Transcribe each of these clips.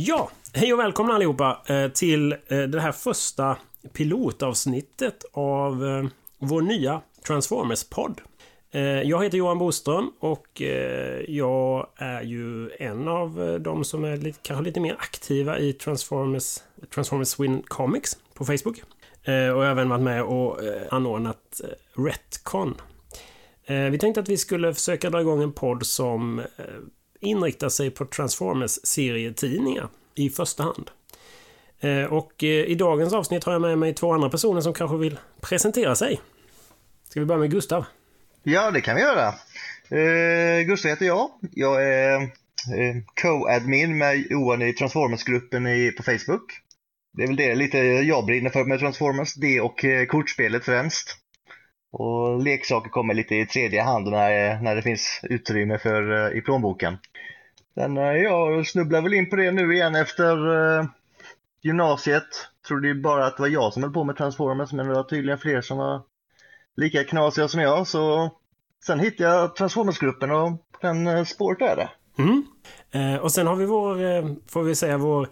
Ja, hej och välkomna allihopa eh, till eh, det här första pilotavsnittet av eh, vår nya Transformers-podd. Jag heter Johan Boström och jag är ju en av de som är lite, kanske lite mer aktiva i Transformers, Transformers Win Comics på Facebook. Och jag har även varit med och anordnat Retcon. Vi tänkte att vi skulle försöka dra igång en podd som inriktar sig på Transformers serietidningar i första hand. Eh, och eh, i dagens avsnitt har jag med mig två andra personer som kanske vill presentera sig. Ska vi börja med Gustav? Ja, det kan vi göra. Eh, Gustav heter jag. Jag är eh, co-admin med Johan i Transformers-gruppen på Facebook. Det är väl det lite jag brinner för med Transformers, det och kortspelet främst. Och leksaker kommer lite i tredje hand när, när det finns utrymme för eh, i plånboken. Sen eh, jag snubblar väl in på det nu igen efter uh, gymnasiet. Trodde ju bara att det var jag som höll på med Transformers men det var tydligen fler som var lika knasiga som jag. Så sen hittade jag Transformers-gruppen och den uh, spåret är det. Mm. Eh, och sen har vi vår, eh, får vi säga, vår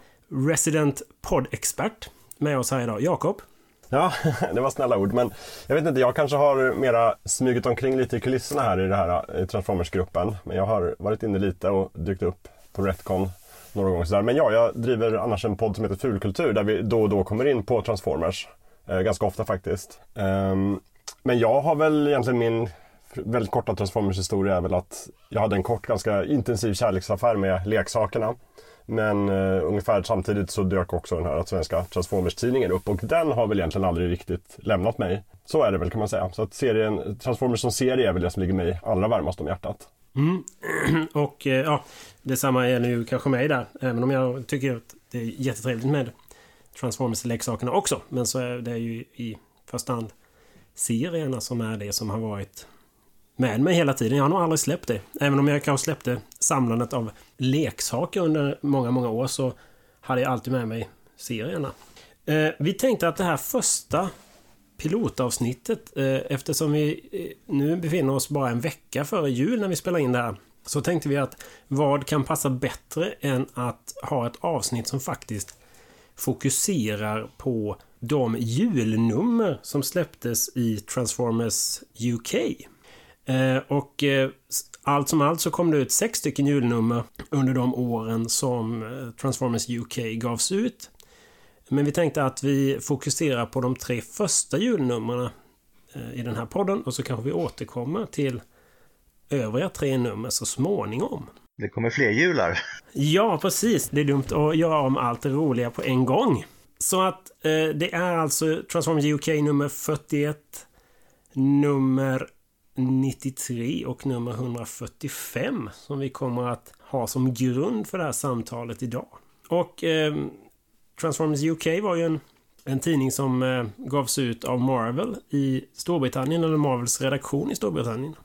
resident podd-expert med oss här idag, Jakob. Ja, det var snälla ord. Men jag vet inte, jag kanske har mera smugit omkring lite i kulisserna här i den här eh, Transformers-gruppen. Men jag har varit inne lite och dykt upp på Retcon några gånger sådär. Men ja, jag driver annars en podd som heter Fulkultur där vi då och då kommer in på Transformers. Eh, ganska ofta faktiskt. Um, men jag har väl egentligen min väldigt korta Transformers historia är väl att jag hade en kort, ganska intensiv kärleksaffär med leksakerna. Men eh, ungefär samtidigt så dök också den här svenska Transformers-tidningen upp och den har väl egentligen aldrig riktigt lämnat mig. Så är det väl kan man säga. Så att serien, Transformers som serie är väl det som ligger mig allra varmast om hjärtat. Mm. Och eh, ja, detsamma gäller ju kanske mig där. Även om jag tycker att det är jättetrevligt med Transformers-leksakerna också. Men så är det ju i första hand serierna som är det som har varit med mig hela tiden. Jag har nog aldrig släppt det. Även om jag kanske släppte samlandet av leksaker under många, många år så hade jag alltid med mig serierna. Eh, vi tänkte att det här första pilotavsnittet, eh, eftersom vi eh, nu befinner oss bara en vecka före jul när vi spelar in det här, så tänkte vi att vad kan passa bättre än att ha ett avsnitt som faktiskt fokuserar på de julnummer som släpptes i Transformers UK. Eh, och eh, allt som allt så kom det ut sex stycken julnummer under de åren som eh, Transformers UK gavs ut. Men vi tänkte att vi fokuserar på de tre första julnumren i den här podden och så kanske vi återkommer till övriga tre nummer så småningom. Det kommer fler jular. Ja, precis. Det är dumt att göra om allt det roliga på en gång. Så att eh, det är alltså Transformers UK nummer 41, nummer 93 och nummer 145 som vi kommer att ha som grund för det här samtalet idag. Och eh, Transformers UK var ju en, en tidning som eh, gavs ut av Marvel i Storbritannien, eller Marvels redaktion i Storbritannien.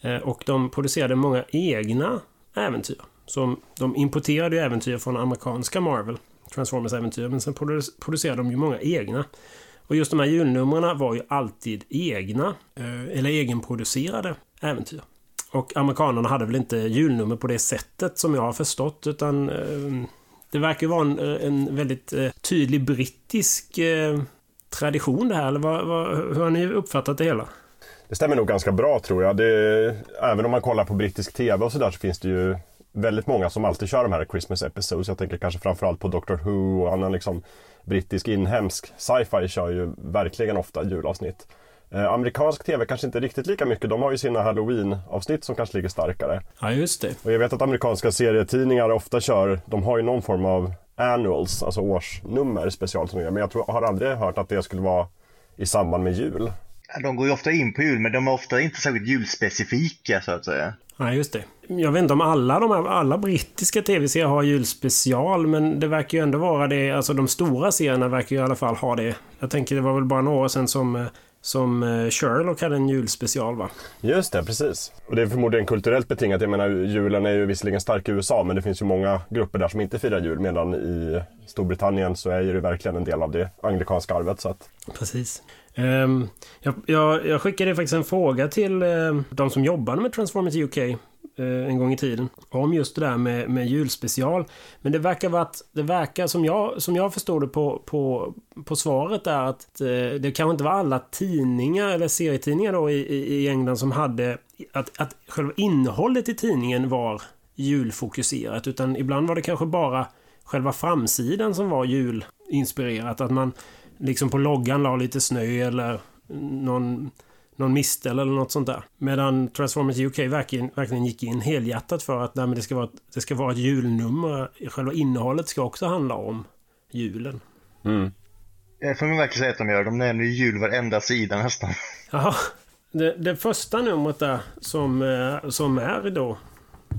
Eh, och de producerade många egna äventyr. Som de importerade ju äventyr från amerikanska Marvel, Transformers-äventyr, men sen producerade de ju många egna. Och just de här julnumren var ju alltid egna, eh, eller egenproducerade äventyr. Och amerikanerna hade väl inte julnummer på det sättet som jag har förstått, utan eh, det verkar ju vara en, eh, en väldigt tydlig brittisk tradition det här, eller vad, vad, hur har ni uppfattat det hela? Det stämmer nog ganska bra tror jag. Det, även om man kollar på brittisk TV och sådär så finns det ju väldigt många som alltid kör de här Christmas episodes. Jag tänker kanske framförallt på Doctor Who och annan liksom brittisk inhemsk sci-fi kör ju verkligen ofta julavsnitt. Eh, amerikansk TV kanske inte riktigt lika mycket. De har ju sina halloween-avsnitt som kanske ligger starkare. Ja, just det. Och jag vet att amerikanska serietidningar ofta kör, de har ju någon form av annuals, alltså årsnummer specialt som Men jag tror, har aldrig hört att det skulle vara i samband med jul. De går ju ofta in på jul, men de är ofta inte särskilt julspecifika så att säga. Nej, just det. Jag vet inte om alla de här, alla brittiska tv-serier har julspecial, men det verkar ju ändå vara det. Alltså de stora serierna verkar ju i alla fall ha det. Jag tänker det var väl bara några år sedan som som eh, Sherlock hade en julspecial va? Just det, precis. Och det är förmodligen kulturellt betingat. Jag menar julen är ju visserligen stark i USA men det finns ju många grupper där som inte firar jul medan i Storbritannien så är det verkligen en del av det anglikanska arvet. Så att... Precis. Ehm, jag, jag, jag, skickade faktiskt en fråga till ehm, de som jobbade med Transformers UK eh, en gång i tiden. Om just det där med, med julspecial. Men det verkar vara att, det verkar som jag, som jag förstår det på, på, på svaret är att eh, det kanske inte var alla tidningar eller serietidningar då i, i England som hade att, att själva innehållet i tidningen var julfokuserat utan ibland var det kanske bara själva framsidan som var julinspirerat. Att man liksom på loggan la lite snö eller någon, någon mistel eller något sånt där. Medan Transformers UK verkligen, verkligen gick in helhjärtat för att nej, det, ska vara ett, det ska vara ett julnummer. Själva innehållet ska också handla om julen. Mm. Jag får man verkligen säga att de gör. De nämner jul varenda sida nästan. Ja, det, det första numret där som, eh, som är då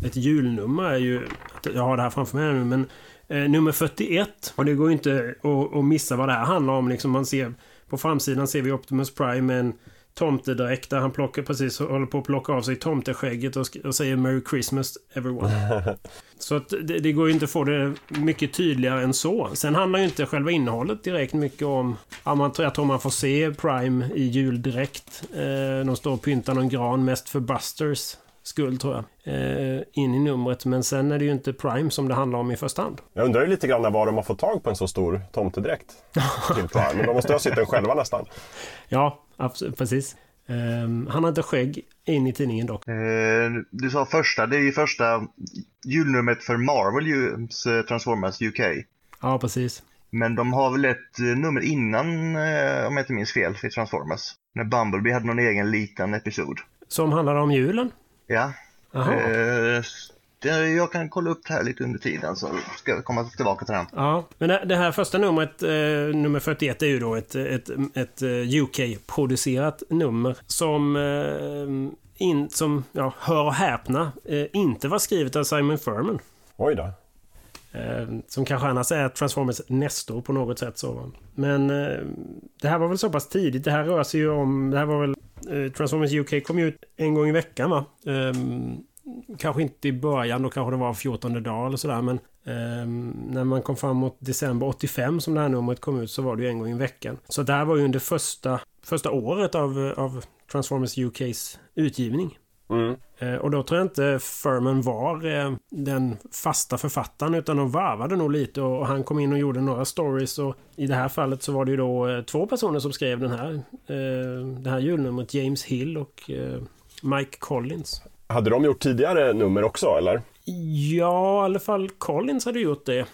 ett julnummer är ju... Jag har det här framför mig nu men nummer 41. Och det går ju inte att, att missa vad det här handlar om. Liksom man ser, på framsidan ser vi Optimus Prime med en tomtedräkt där han plockar precis håller på att plocka av sig tomteskägget och, och säger Merry Christmas everyone. så att det, det, går ju inte att få det mycket tydligare än så. Sen handlar ju inte själva innehållet direkt mycket om... Ja, man, jag tror man får se Prime i juldräkt. Eh, de står och pyntar någon gran mest för Busters skull tror jag. Eh, in i numret. Men sen är det ju inte Prime som det handlar om i första hand. Jag undrar ju lite grann var de har fått tag på en så stor tomtedräkt. till Prime. Men de måste ha sytt den själva nästan. Ja, absolut, precis. Eh, han har inte skägg in i tidningen dock. Eh, du sa första, det är ju första julnumret för Marvel eh, Transformers UK. Ja, precis. Men de har väl ett eh, nummer innan, eh, om jag inte minns fel, för Transformers. När Bumblebee hade någon egen liten episod. Som handlade om julen? Ja. Eh, det, jag kan kolla upp det här lite under tiden så ska jag komma tillbaka till den. Ja, men det, här första numret, eh, nummer 41, är ju då ett, ett, ett eh, UK-producerat nummer som, eh, in, som ja, hör och häpna, inte var skrivet av Simon Furman. Oj då. Som kanske annars är Transformers Nestor på något sätt. Så. Men det här var väl så pass tidigt. Det här rör sig ju om... Det här var väl... Eh, Transformers UK kom ju ut en gång i veckan va? Um, kanske inte i början, då kanske det var 14 dag eller sådär. Men um, när man kom fram mot december 85 som det här numret kom ut så var det ju en gång i veckan. Så det här var ju under första, första året av, eh, av Transformers UKs utgivning. Mm. Eh, och då tror jag inte Furman var eh, den fasta författaren utan de varvade nog lite och han kom in och gjorde några stories och i det här fallet så var det ju då eh, två personer som skrev den här, det här julnumret, James Hill och Mike Collins. Hade de gjort tidigare nummer också eller? Ja, i alla fall Collins hade gjort det.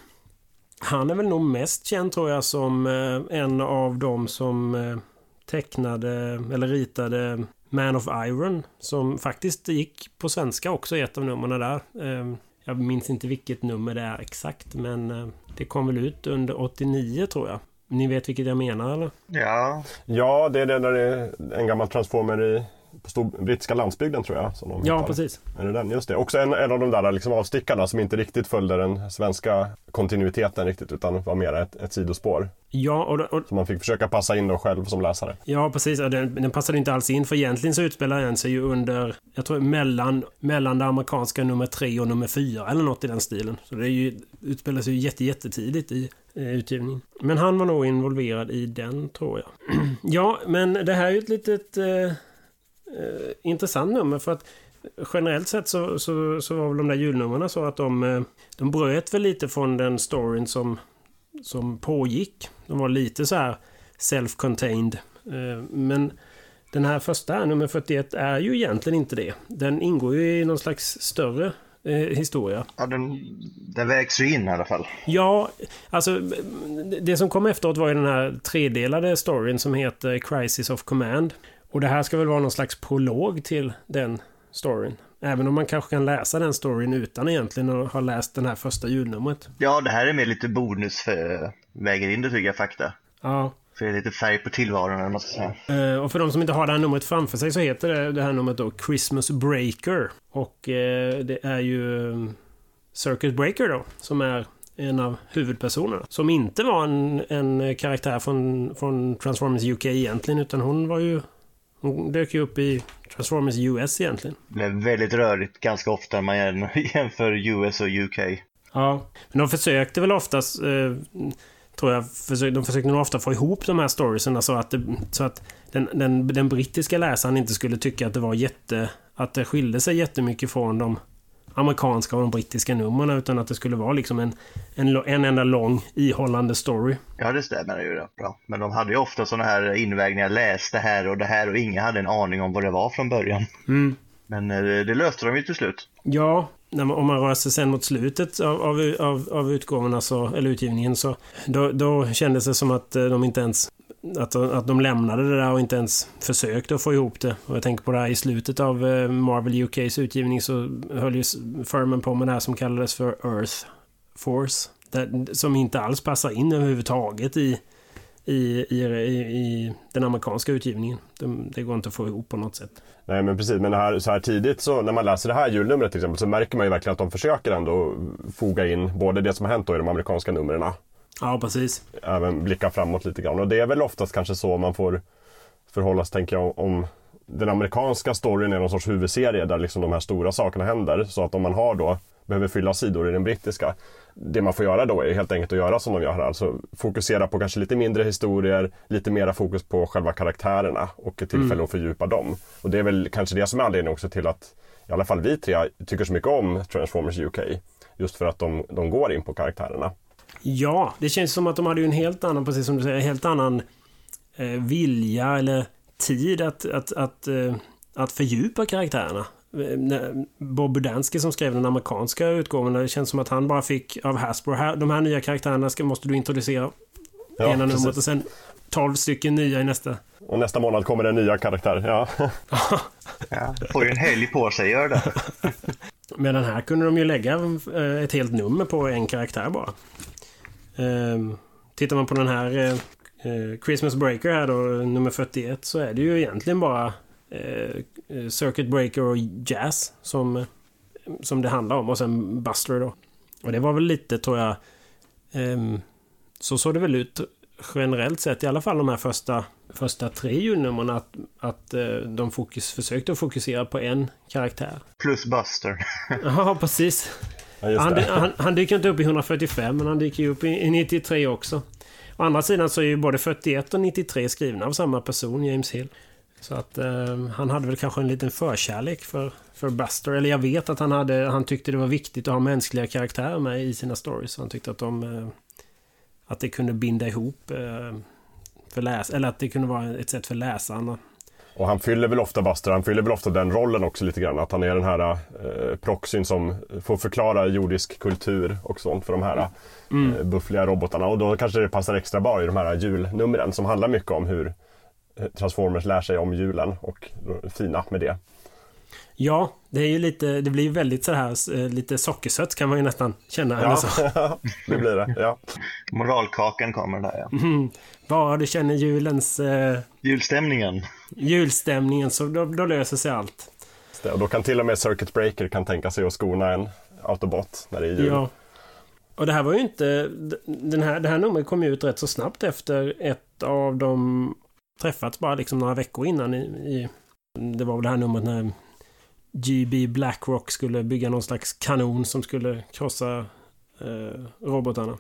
Han är väl nog mest känd tror jag som en av dem som tecknade eller ritade man of Iron som faktiskt gick på svenska också i ett av numren där. Ehm, jag minns inte vilket nummer det är exakt men eh, det kom väl ut under 89 tror jag. Ni vet vilket jag menar eller? Ja. Ja, det är det där det är en gammal transformer i på stor, brittiska landsbygden tror jag. Som de ja, hittar. precis. Är det den? Just det. Också en, en av de där liksom avstickarna som inte riktigt följde den svenska kontinuiteten riktigt utan var mer ett, ett sidospår. Ja, och, och, Så man fick försöka passa in då själv som läsare. Ja, precis. Och den, den passade inte alls in för egentligen så utspelar den sig ju under, jag tror mellan, mellan det amerikanska nummer tre och nummer fyra eller något i den stilen. Så det är ju, utspelar sig ju jätte, jättetidigt i eh, utgivningen. Men han var nog involverad i den tror jag. ja, men det här är ju ett litet eh, eh, intressant nummer för att generellt sett så, så, så var väl de där julnumren så att de, eh, de bröt väl lite från den storyn som, som pågick. De var lite så här self-contained. Eh, men den här första, nummer 41, är ju egentligen inte det. Den ingår ju i någon slags större eh, historia. Ja, den, den vägs ju in i alla fall. Ja, alltså det som kom efteråt var ju den här tredelade storyn som heter Crisis of Command. Och det här ska väl vara någon slags prolog till den storyn. Även om man kanske kan läsa den storyn utan egentligen att ha läst den här första julnumret. Ja, det här är mer lite bonus för väger in det tycker jag, fakta. Ja. För det är lite färg på tillvaron, eller säga. Uh, och för de som inte har det här numret framför sig så heter det, det här numret då Christmas Breaker. Och uh, det är ju um, Circuit Breaker då, som är en av huvudpersonerna. Som inte var en, en karaktär från, från Transformers UK egentligen, utan hon var ju hon dök ju upp i Transformers US egentligen. Det blev väldigt rörigt ganska ofta när man jämför US och UK. Ja, men de försökte väl oftast eh, tror jag, de försökte nog ofta få ihop de här storiesen så att, det, så att den, den, den brittiska läsaren inte skulle tycka att det var jätte... Att det skilde sig jättemycket från de amerikanska och de brittiska numren utan att det skulle vara liksom en, en, en enda lång ihållande story. Ja, det stämmer ju rätt bra. Men de hade ju ofta sådana här invägningar, läs det här och det här och ingen hade en aning om vad det var från början. Mm. Men eh, det löste de ju till slut. Ja, man, om man rör sig sen mot slutet av, av, av, av utgåvorna, så, eller utgivningen, så då, då kändes det som att eh, de inte ens att, att de lämnade det där och inte ens försökte att få ihop det. Och jag tänker på det här i slutet av eh, Marvel UKs utgivning så höll ju Furman på med det här som kallades för Earth Force. Där, som inte alls passar in överhuvudtaget i, i, i, i den amerikanska utgivningen. Det, det, går inte att få ihop på något sätt. Nej men precis, men här, så här tidigt så när man läser det här julnumret till exempel så märker man ju verkligen att de försöker ändå foga in både det som har hänt då i de amerikanska numren Ja, precis. Även blicka framåt lite grann. Och det är väl oftast kanske så man får förhålla sig, tänker jag, om den amerikanska storyn är någon sorts huvudserie där liksom de här stora sakerna händer. Så att om man har då, behöver fylla sidor i den brittiska. Det man får göra då är helt enkelt att göra som de gör här. Alltså fokusera på kanske lite mindre historier, lite mera fokus på själva karaktärerna och ett tillfälle mm. att fördjupa dem. Och det är väl kanske det som är anledningen också till att i alla fall vi tre tycker så mycket om Transformers UK. Just för att de, de går in på karaktärerna. Ja, det känns som att de hade ju en helt annan, precis som du säger, en helt annan eh, vilja eller tid att, att, att, eh, att fördjupa karaktärerna. Eh, Bob Budansky som skrev den amerikanska utgåvan, det känns som att han bara fick av Hasbro, här, de här nya karaktärerna ska, måste du introducera. Ja, ena numret och sen 12 stycken nya i nästa. Och nästa månad kommer det en nya karaktär, ja. ja får ju en helg på sig, gör det. Men den här kunde de ju lägga eh, ett helt nummer på en karaktär bara. Ehm, tittar man på den här eh, eh, Christmas Breaker här då, nummer 41, så är det ju egentligen bara eh, Circuit Breaker och Jazz som, som det handlar om. Och sen Buster då. Och det var väl lite, tror jag... Ehm, så såg det väl ut generellt sett, i alla fall de här första, första tre julnumren, att, att de fokus, försökte att fokusera på en karaktär. Plus Buster. ja, precis. Ja, han, han, han, dyker inte upp i 145 men han dyker ju upp i, i 93 också. Å andra sidan så är ju både 41 och 93 skrivna av samma person, James Hill. Så att eh, han hade väl kanske en liten förkärlek för, för Buster. Eller jag vet att han, hade, han tyckte det var viktigt att ha mänskliga karaktärer med i sina stories. Han tyckte att de... Eh, att det kunde binda ihop eh, för läs eller att det kunde vara ett sätt för läsarna och han fyller väl ofta Buster, han fyller väl ofta den rollen också lite grann. Att han är den här eh, proxyn som får förklara jordisk kultur och sånt för de här mm. eh, buffliga robotarna. Och då kanske det passar extra bra i de här julnumren som handlar mycket om hur eh, Transformers lär sig om julen och fina med det. Ja, det är ju lite, det blir ju väldigt så här eh, lite sockersött kan man ju nästan känna. Ja, det blir det. Ja. Moralkakan kommer där ja. Mm. Bara du känner julens... Eh, julstämningen. Julstämningen, så då, då löser sig allt. Och då kan till och med Circuit Breaker kan tänka sig att skona en Autobot när det är jul. Ja. Och det här var ju inte... Den här, det här numret kom ju ut rätt så snabbt efter ett av de träffats bara liksom några veckor innan i, i det var väl det här numret när GB Blackrock skulle bygga någon slags kanon som skulle krossa eh, robotarna.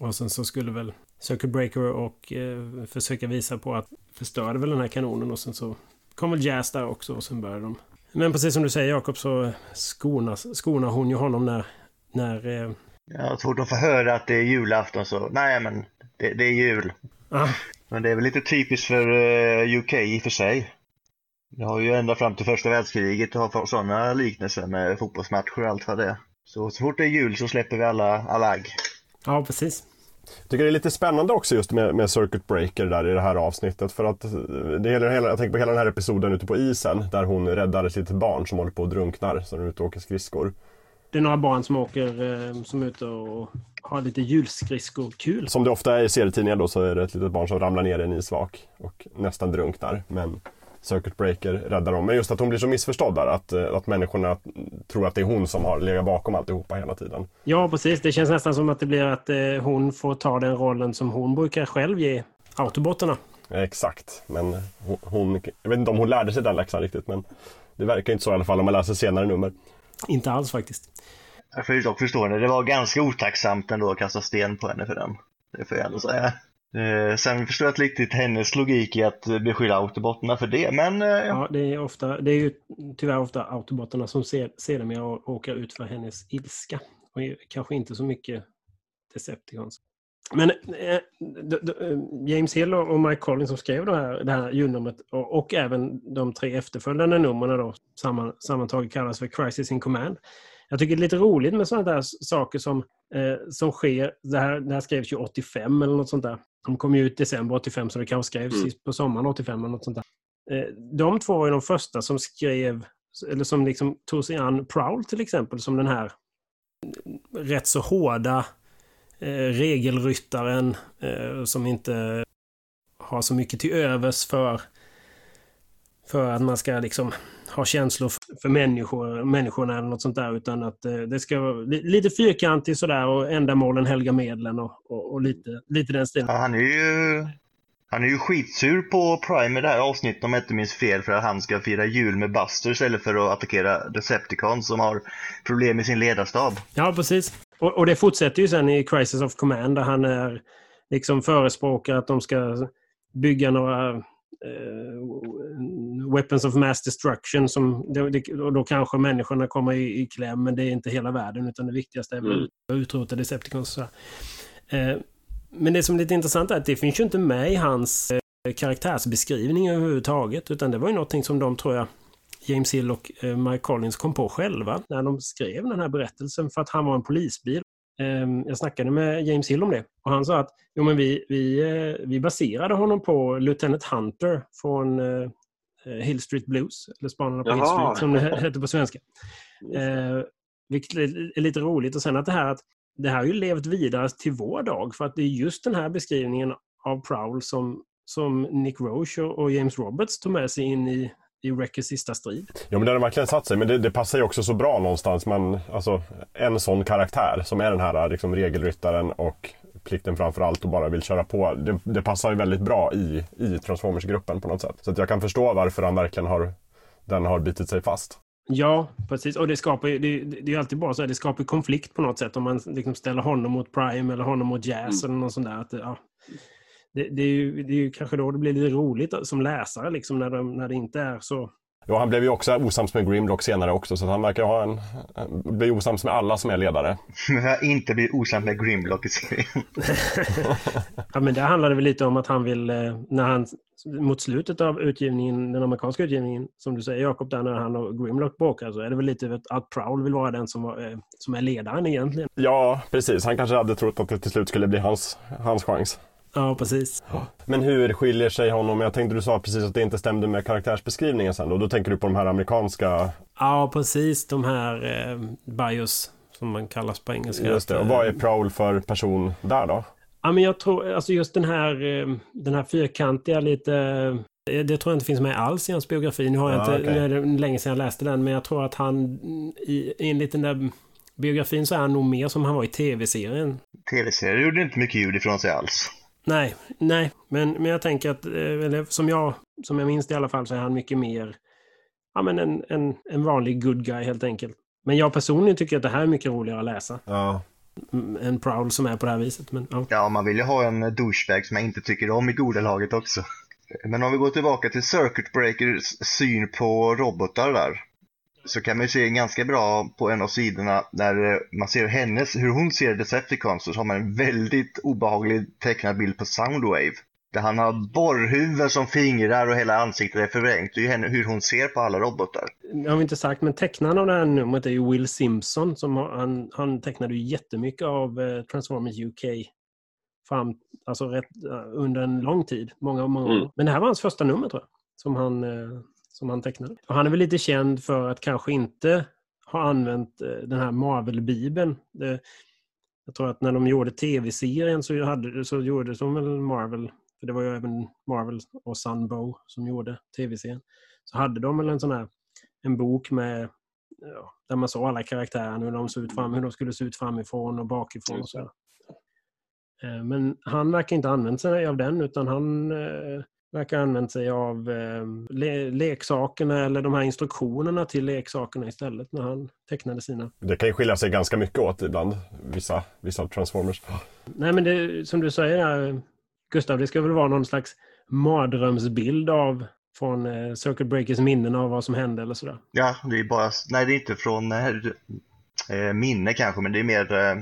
Och sen så skulle väl Circuit Breaker och eh, försöka visa på att förstörde väl den här kanonen och sen så kom väl Jazz där också och sen började de. Men precis som du säger Jakob så skonar, skonar hon ju honom när... när eh... Ja, så fort de får höra att det är julafton så, nej men det, det är jul. Ah. Men det är väl lite typiskt för uh, UK i och för sig. Det har ju ända fram till första världskriget har sådana liknelser med fotbollsmatcher och allt vad det är. Så, så fort det är jul så släpper vi alla, alla agg. Ja, precis. Jag tycker det är lite spännande också just med, med Circuit Breaker där i det här avsnittet. För att det gäller hela, jag tänker på hela den här episoden ute på isen där hon räddar ett litet barn som håller på och drunknar. Så de är ute och åker skridskor. Det är några barn som åker, eh, som är ute och har lite julskridskor kul. Som det ofta är i serietidningar då så är det ett litet barn som ramlar ner i en isvak och nästan drunknar. Men Circuit Breaker räddar dem. Men just att hon blir så missförstådd där. Att, eh, att människorna tror att det är hon som har legat bakom alltihopa hela tiden. Ja, precis. Det känns nästan som att det blir att eh, hon får ta den rollen som hon brukar själv ge Autobotterna. Exakt, men hon, hon, jag vet inte om hon lärde sig den läxan riktigt men det verkar inte så i alla fall om man läser senare nummer. Inte alls faktiskt. Jag får dock förstå det. Det var ganska otacksamt ändå att kasta sten på henne för den. Det får jag ändå säga. Eh, sen förstår jag inte riktigt hennes logik i att beskylla autobotterna för det, men... Eh, ja, det är, ofta, det är ju tyvärr ofta autobotterna som ser, sedermera råkar ut för hennes ilska. Och kanske inte så mycket Decepticons. Men eh, eh James Hill och Mike Collins som skrev det här, det här julnumret och, och, även de tre efterföljande numren då samman, sammantaget kallas för Crisis in Command. Jag tycker det är lite roligt med sådana där saker som, eh, som sker. Det här, det här skrevs ju 85 eller något sånt där. De kom ju ut december 85 så det kanske skrevs mm. på sommaren 85 eller något sånt där. Eh, de två var ju de första som skrev, eller som liksom tog sig an Prowl till exempel, som den här rätt så hårda eh, regelryttaren eh, som inte har så mycket till övers för, för att man ska liksom ha känslor för människor, människorna eller något sånt där. Utan att eh, det ska vara lite fyrkantigt sådär och ändamålen helga medlen och, och, och, lite, lite den stilen. Ja, han är ju han är ju skitsur på Prime i det här avsnittet om jag inte minns fel för att han ska fira jul med Buster istället för att attackera Decepticons som har problem med sin ledarstab. Ja, precis. Och, och det fortsätter ju sen i Crisis of Command där han är liksom förespråkar att de ska bygga några eh, Weapons of Mass Destruction. Som, och då kanske människorna kommer i, i kläm, men det är inte hela världen utan det viktigaste är mm. att utrota Decepticons. Eh, men det som är lite intressant är att det finns ju inte med i hans eh, karaktärsbeskrivning överhuvudtaget. Utan det var ju någonting som de, tror jag, James Hill och eh, Mike Collins kom på själva när de skrev den här berättelsen för att han var en polisbil. Ehm, jag snackade med James Hill om det och han sa att jo, men vi, vi, eh, vi baserade honom på Lieutenant Hunter från Hill Street Blues, eller Spanarna på Jaha. Hill Street som det heter på svenska. Uh, vilket är lite roligt och sen att det här att det här har ju levt vidare till vår dag för att det är just den här beskrivningen av Prowl som, som Nick Roche och James Roberts tog med sig in i i Wreckers sista strid. Ja men den har verkligen satt sig. Men det, det, passar ju också så bra någonstans. Man, alltså, en sån karaktär som är den här liksom, regelryttaren och plikten framför allt och bara vill köra på. Det, det passar ju väldigt bra i, i Transformers-gruppen på något sätt. Så att jag kan förstå varför han verkligen har, den har bitit sig fast. Ja, precis. Och det skapar ju, det, det är alltid bara så här, det skapar konflikt på något sätt om man liksom ställer honom mot Prime eller honom mot Jazz mm. eller något sånt där. Att, ja, det, det, är ju, det är ju kanske då det blir lite roligt som läsare liksom när, de, när det inte är så. Ja, han blev ju också osams med Grimlock senare också så han verkar ha en... bli osams med alla som är ledare. Men han inte blir osams med Grimlock i serien. ja, men det handlade väl lite om att han vill, eh, när han mot slutet av utgivningen, den amerikanska utgivningen, som du säger Jakob, där när han och Grimlock bråkar, så är det väl lite att Prowl vill vara den som, var, eh, som är ledaren egentligen. Ja, precis. Han kanske hade trott att det till slut skulle bli hans, hans chans. Ja, precis. Men hur skiljer sig honom? Jag tänkte du sa precis att det inte stämde med karaktärsbeskrivningen sen då. Då tänker du på de här amerikanska... Ja, precis. De här eh, bios som man kallas på engelska. Just det. Och vad är Prowl för person där då? Ja, men jag tror, alltså just den här, eh, den här fyrkantiga lite... Eh, det tror jag inte finns med alls i hans biografi. Nu, har jag inte, okay. nu är det länge sedan jag läste den, men jag tror att han i, enligt den där biografin så är han nog mer som han var i tv-serien. Tv-serien gjorde inte mycket ljud ifrån sig alls. Nej, nej, men, men jag tänker att, eh, eller som jag, som jag minns det i alla fall, så är han mycket mer ja, men en, en, en vanlig good guy helt enkelt. Men jag personligen tycker att det här är mycket roligare att läsa. Ja. En Prowl som är på det här viset. Men, ja. ja, man vill ju ha en douchebag som jag inte tycker om i goda laget också. Men om vi går tillbaka till Circuit Breakers syn på robotar där så kan man ju se ganska bra på en av sidorna när eh, man ser hennes, hur hon ser Decepticons så har man en väldigt obehaglig tecknad bild på Soundwave. Där han har borrhuvud som fingrar och hela ansiktet är förvrängt. Det är ju hur hon ser på alla robotar. Jag har inte sagt, men tecknaren av det här numret är ju Will Simpson. Som har, han, han tecknade ju jättemycket av eh, Transformers UK. Fram, alltså rätt, under en lång tid. Många, många år. Mm. Men det här var hans första nummer tror jag. Som han, eh, som han tecknade. Och han är väl lite känd för att kanske inte ha använt eh, den här Marvel-bibeln. Jag tror att när de gjorde tv-serien så, hade, så gjorde de väl Marvel, för det var ju även Marvel och Sunbow som gjorde tv-serien. Så hade de väl en sån här en bok med ja, där man såg alla karaktärerna, hur de, såg ut fram, hur de skulle se ut framifrån och bakifrån. Och så. Eh, men han verkar inte använt sig av den utan han eh, verkar ha använt sig av eh, le leksakerna eller de här instruktionerna till leksakerna istället när han tecknade sina. Det kan ju skilja sig ganska mycket åt ibland, vissa, vissa Transformers. Nej men det, som du säger Gustav, det ska väl vara någon slags mardrömsbild av från eh, Circuit Breakers minnen av vad som hände eller sådär. Ja, det är bara, nej det är inte från eh, eh minne kanske, men det är mer eh,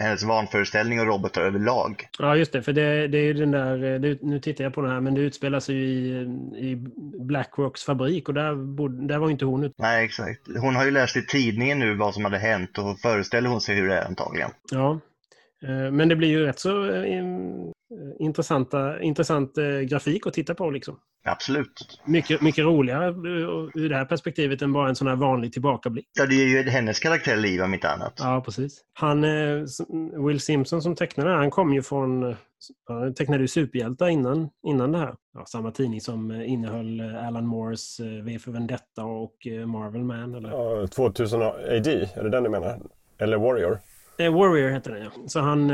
hennes vanföreställning och robotar överlag. Ja, just det. För det, det är ju den där, eh, det, nu tittar jag på den här, men det utspelar sig ju i, i Blackrocks fabrik och där, bod, där var inte hon ute. Nej, exakt. Hon har ju läst i tidningen nu vad som hade hänt och föreställer hon sig hur det är antagligen. Ja, eh, men det blir ju rätt så intressanta, intressant grafik att titta på liksom. Absolut. Mycket, mycket roligare ur det här perspektivet än bara en sån här vanlig tillbakablick. Ja, det är ju hennes karaktär liv om inte annat. Ja, precis. Han, eh, Will Simpson som tecknade han kom ju från... Eh, han tecknade ju superhjältar innan, innan det här. Ja, samma tidning som eh, innehöll Alan Moores V för Vendetta och Marvel Man. Eller? Ja, 2000 AD, är det den du menar? Eller Warrior? Warrior heter den ja. Så han,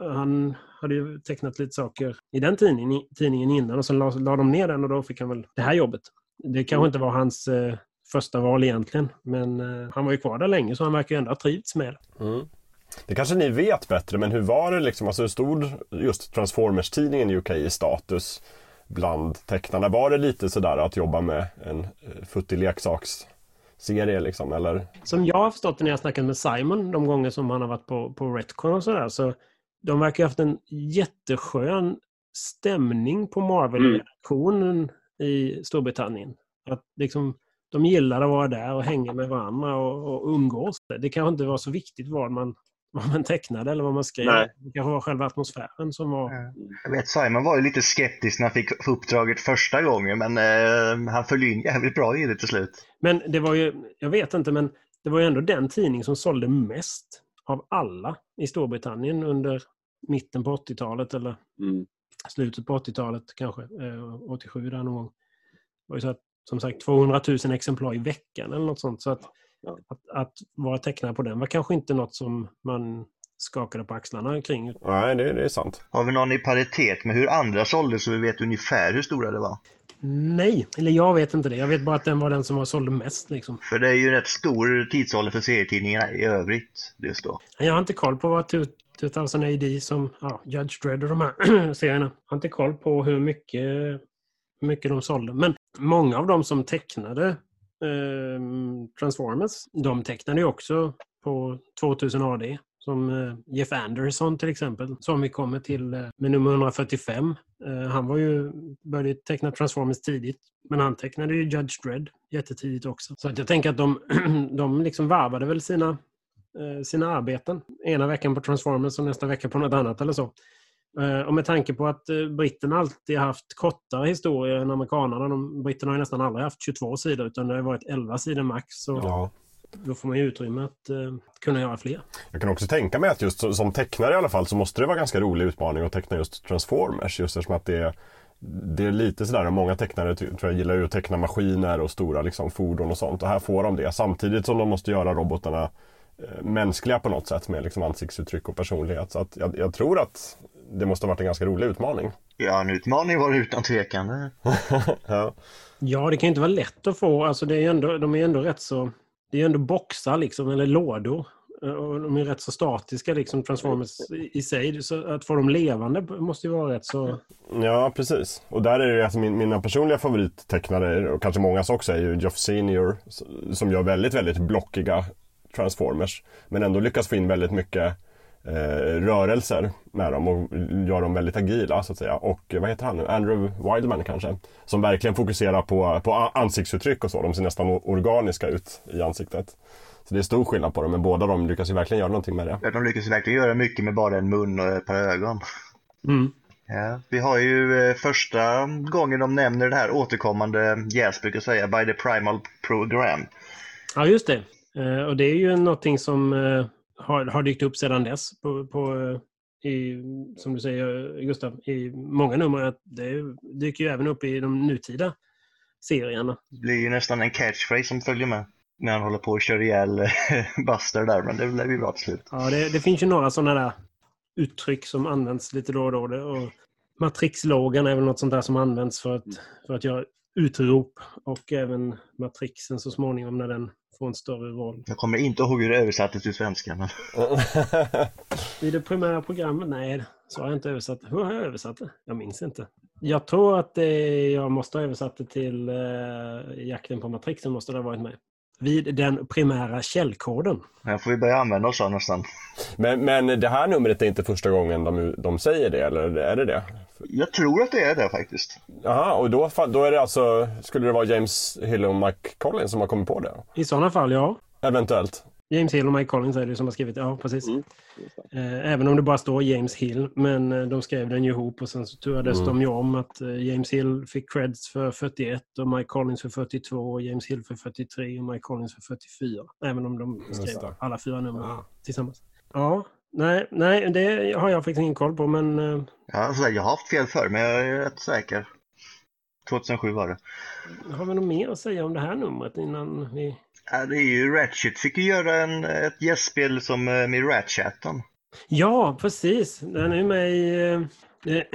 han hade ju tecknat lite saker i den tidningen, tidningen innan och sen la, la de ner den och då fick han väl det här jobbet. Det kanske inte var hans eh, första val egentligen, men eh, han var ju kvar där länge så han verkar ju ändå ha trivts med det. Mm. Det kanske ni vet bättre, men hur var det liksom? Alltså hur stod just Transformers-tidningen i UK i status bland tecknarna? Var det lite sådär att jobba med en eh, futtig leksaksserie liksom, eller? Som jag har förstått det när jag snackat med Simon de gånger som han har varit på, på Retcon och sådär, så de verkar ha haft en jätteskön stämning på Marvel-redaktionen mm. i Storbritannien. Att liksom, de gillar att vara där och hänga med varandra och, och umgås. Det kanske inte var så viktigt vad man, vad man tecknade eller vad man skrev. Nej. Det kanske var själva atmosfären som var... Jag vet, Simon var ju lite skeptisk när han fick uppdraget första gången, men eh, han föll in jävligt bra i det till slut. Men det var ju, jag vet inte, men det var ju ändå den tidning som sålde mest av alla i Storbritannien under mitten på 80-talet eller mm. slutet på 80-talet kanske, eh, 87 där någon gång. Det var ju så att, som sagt 200 000 exemplar i veckan eller något sånt. Så att, ja. att, att, vara tecknad på den var kanske inte något som man skakade på axlarna kring. Nej, det, det är sant. Har vi någon i paritet med hur andra sålde så vi vet ungefär hur stora det var? Nej, eller jag vet inte det. Jag vet bara att den var den som var sålde mest. Liksom. För det är ju rätt stor tidsålder för serietidningarna i övrigt just då. Jag har inte koll på vad 2000 AD som ja, Judge Dredd och de här serierna. Jag har inte koll på hur mycket, hur mycket de sålde. Men många av dem som tecknade Ehm, Transformers, de tecknade ju också på 2000 AD. Som eh, Jeff Anderson till exempel, som vi kommer till eh, med nummer 145. Eh, han var ju, började teckna Transformers tidigt, men han tecknade ju Judge Dredd jättetidigt också. Så att jag tänker att de, de liksom varvade väl sina, sina arbeten. Ena veckan på Transformers och nästa vecka på något annat eller så. Och med tanke på att britterna alltid haft kortare historier än amerikanerna. De, britterna har ju nästan aldrig haft 22 sidor utan det har varit 11 sidor max. Så ja. Då får man ju utrymme att uh, kunna göra fler. Jag kan också tänka mig att just som tecknare i alla fall så måste det vara ganska rolig utmaning att teckna just Transformers. Just eftersom att det är, det är lite sådär, många tecknare tror jag gillar ju att teckna maskiner och stora liksom, fordon och sånt. Och här får de det samtidigt som de måste göra robotarna eh, mänskliga på något sätt med liksom, ansiktsuttryck och personlighet. Så att jag, jag tror att det måste ha varit en ganska rolig utmaning. Ja, en utmaning var det utan tvekan. ja. ja, det kan inte vara lätt att få. Alltså, det är ändå, de är ändå rätt så det är ju ändå boxar liksom, eller lådor. Eh, och de är rätt så statiska, liksom Transformers i sig. Så att få dem levande måste ju vara rätt så... Ja, precis. Och där är det alltså min, mina personliga favorittecknare, och kanske mångas också, är ju Geoff Senior. Som gör väldigt, väldigt blockiga Transformers. Men ändå lyckas få in väldigt mycket eh, rörelser med dem och gör dem väldigt agila så att säga. Och vad heter han nu? Andrew Wildman kanske? Som verkligen fokuserar på, på ansiktsuttryck och så. De ser nästan organiska ut i ansiktet. Så det är stor skillnad på dem, men båda de lyckas ju verkligen göra någonting med det. Ja, de lyckas verkligen göra mycket med bara en mun och ett par ögon. Mm. Ja, vi har ju eh, första gången de nämner det här återkommande Jäs brukar säga, by the primal program. Ja, just det. Eh, och det är ju någonting som eh, har, har dykt upp sedan dess på, på i, som du säger Gustav, i många nummer. Det dyker ju även upp i de nutida serierna. Det blir ju nästan en catchphrase som följer med när han håller på att köra ihjäl eh, Buster där, men det blir ju bra till slut. Ja, det, det finns ju några sådana där uttryck som används lite då och då. Och Matrix-lågan är väl något sånt där som används för att, för att göra utrop och även Matrixen så småningom när den får en större roll. Jag kommer inte ihåg hur det översattes till svenska. Men... I det primära programmet? Nej, så har jag inte översatt. Hur har jag översatt det? Jag minns inte. Jag tror att det, jag måste ha översatt det till uh, Jakten på Matrixen måste det ha varit med. Vid den primära källkoden. Jag får vi börja använda oss av nästan. Men, men det här numret är inte första gången de, de säger det, eller är det det? Jag tror att det är det faktiskt. Jaha, och då, då är det alltså, skulle det vara James Hill och Mike Collins som har kommit på det? I sådana fall, ja. Eventuellt. James Hill och Mike Collins är det som har skrivit. Ja, precis. Mm. Eh, även om det bara står James Hill. Men eh, de skrev den ju ihop och sen så turades mm. de ju om att eh, James Hill fick creds för 41 och Mike Collins för 42 och James Hill för 43 och Mike Collins för 44. Även om de skrev alla fyra nummer ja. tillsammans. Ja, nej, nej, det har jag faktiskt ingen koll på men... Ja, alltså, jag har haft fel för men jag är rätt säker. 2007 var det. Har vi något mer att säga om det här numret innan vi Ja, det är ju Ratchet fick ju göra en, ett gästspel som eh, med Ratchatten. Ja, precis. Den är med i... Eh, det,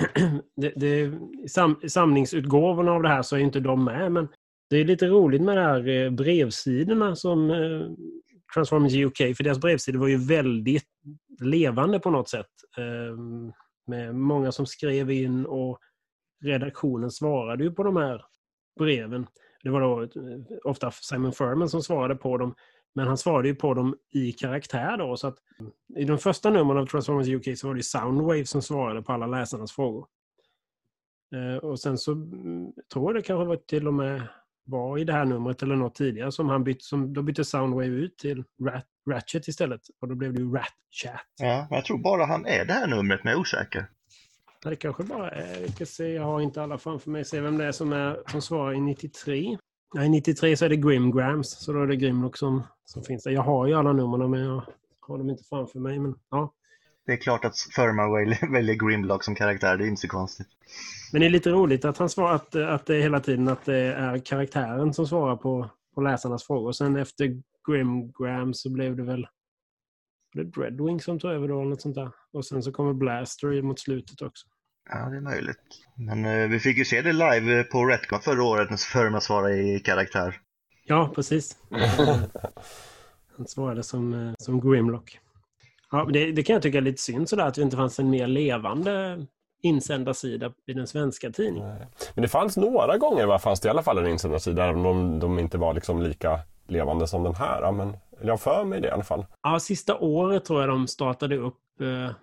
det, det, sam, samlingsutgåvorna av det här så är inte de med, men det är lite roligt med de här eh, brevsidorna som Transformers UK, för deras brevsidor var ju väldigt levande på något sätt. Med många som skrev in och redaktionen svarade ju på de här breven. Det var då eh, ofta Simon Furman som svarade på dem. Men han svarade ju på dem i karaktär då. Så att mm, I de första numren av Transformers UK så var det Soundwave som svarade på alla läsarnas frågor. Eh, och sen så mm, tror jag det kanske var till och med var i det här numret eller något tidigare som han bytte, som, då bytte Soundwave ut till Rat, Ratchet istället. Och då blev det ju Ratchat. Ja, jag tror bara han är det här numret, men jag är osäker. Det kanske bara är, vi ska se, jag har inte alla framför mig, se vem det är som, är, som svarar i 93. Nej, 93 så är det Grimgrams, så då är det Grimlock som, som finns där. Jag har ju alla numren men jag har dem inte framför mig. Men, ja. Det är klart att Furman väljer Grimlock som karaktär, det är inte så konstigt. Men det är lite roligt att han svarar att, att det hela tiden att det är karaktären som svarar på, på läsarnas frågor. Sen efter Grimgram så blev det väl det Dreadwing som tog över då, något sånt där. Och sen så kommer Blaster mot slutet också. Ja, det är möjligt. Men eh, vi fick ju se det live på Retcon förra året när Furman svarade i karaktär. Ja, precis. Han svarade som, eh, som Grimlock. Ja, det, det, kan jag tycka är lite synd sådär att det inte fanns en mer levande insändarsida i den svenska tidningen. Men det fanns några gånger, va? fanns det i alla fall en insändarsida, även om de inte var liksom lika levande som den här. Men jag för mig det i alla fall. Ja, sista året tror jag de startade upp eh,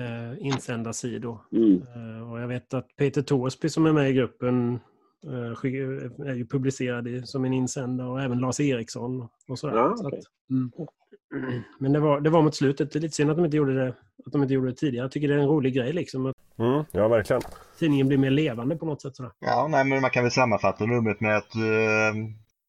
eh, insändarsidor. Mm. Eh, och jag vet att Peter Torsby som är med i gruppen eh, är ju publicerad i, som en insändare och även Lars Eriksson. Och sådär. Ja, okay. så att, mm. Men det var, det var mot slutet. Det är lite synd att de inte gjorde det, att de inte gjorde det tidigare. Jag tycker det är en rolig grej liksom. Att mm, ja, verkligen. Tidningen blir mer levande på något sätt. Sådär. Ja, nej, men man kan väl sammanfatta numret med att uh,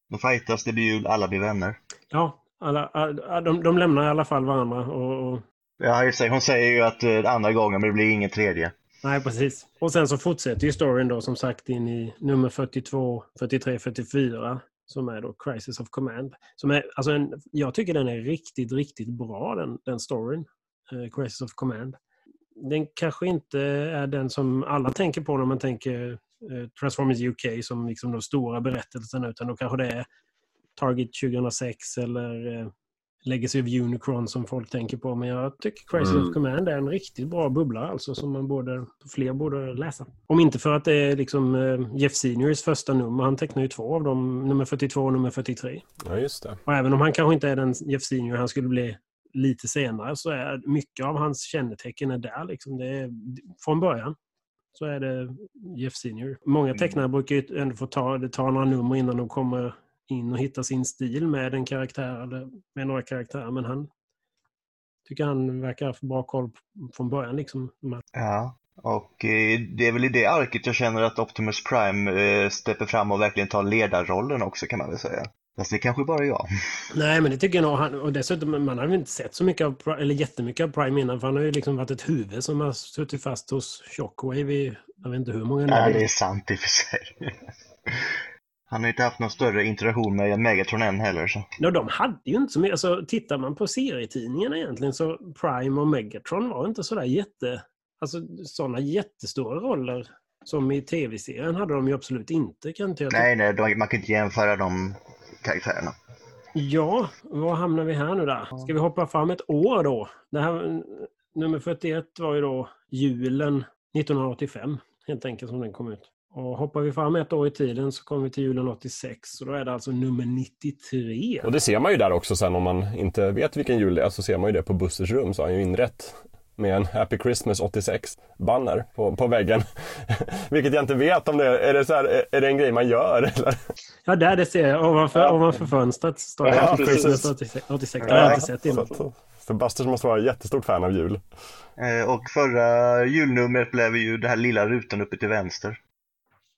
de fightas, det blir jul, alla blir vänner. Ja, alla, de, de lämnar i alla fall varandra. Och, och... Ja, just det. Hon säger ju att uh, andra gången, men det blir ingen tredje. Nej, precis. Och sen så fortsätter ju storyn då som sagt in i nummer 42, 43, 44 som är då Crisis of Command. Som är, alltså en, jag tycker den är riktigt, riktigt bra den, den storyn. Eh, Crisis of Command. Den kanske inte är den som alla tänker på när man tänker eh, Transformers UK som liksom de stora berättelserna utan då kanske det är Target 2006 eller eh, Legacy of Unicron som folk tänker på. Men jag tycker Crisis mm. of Command är en riktigt bra bubbla alltså som man borde, fler borde läsa. Om inte för att det är liksom eh, Jeff Seniors första nummer. Han tecknar ju två av dem, nummer 42 och nummer 43. Ja, just det. Och även om han kanske inte är den Jeff Senior han skulle bli lite senare så är mycket av hans kännetecken är där. Liksom. Det är, från början så är det Jeff Senior. Många tecknare brukar ju ändå få ta, det tar några nummer innan de kommer in och hitta sin stil med en karaktär eller med några karaktärer. Men han tycker han verkar ha bra koll från början. Liksom. Ja, och eh, det är väl i det arket jag känner att Optimus Prime eh, steppar fram och verkligen tar ledarrollen också kan man väl säga. Fast det är kanske bara jag. Nej, men det tycker jag nog. Han, och dessutom, man har väl inte sett så mycket av, eller jättemycket av Prime innan, för han har ju liksom varit ett huvud som har suttit fast hos Shockwave i, jag vet inte hur många Nej, det är sant i och för sig. Han har inte haft någon större interaktion med Megatron än heller. Så. Ja, de hade ju inte så mycket. Alltså, tittar man på serietidningarna egentligen så Prime och Megatron var inte sådär jätte... alltså sådana jättestora roller som i tv-serien hade de ju absolut inte kan inte jag. Nej, nej, de, man kan inte jämföra de karaktärerna. Ja, var hamnar vi här nu då? Ska vi hoppa fram ett år då? Det här, nummer 41 var ju då julen 1985, helt enkelt som den kom ut. Och hoppar vi fram ett år i tiden så kommer vi till julen 86 och då är det alltså nummer 93. Och det ser man ju där också sen om man inte vet vilken jul det är så ser man ju det på Busters rum så har han ju inrett med en Happy Christmas 86 banner på, på väggen. Vilket jag inte vet om det är, är det, så här, är det en grej man gör eller? Ja, där det ser jag. Ovanför, ja. ovanför fönstret står det Ja, Happy precis. Christmas 86. 86. Det har jag inte sett Så, innan. att- så Busters måste vara ett jättestort fan av jul. Eh, Och förra julnumret blev ju det här lilla rutan uppe till vänster.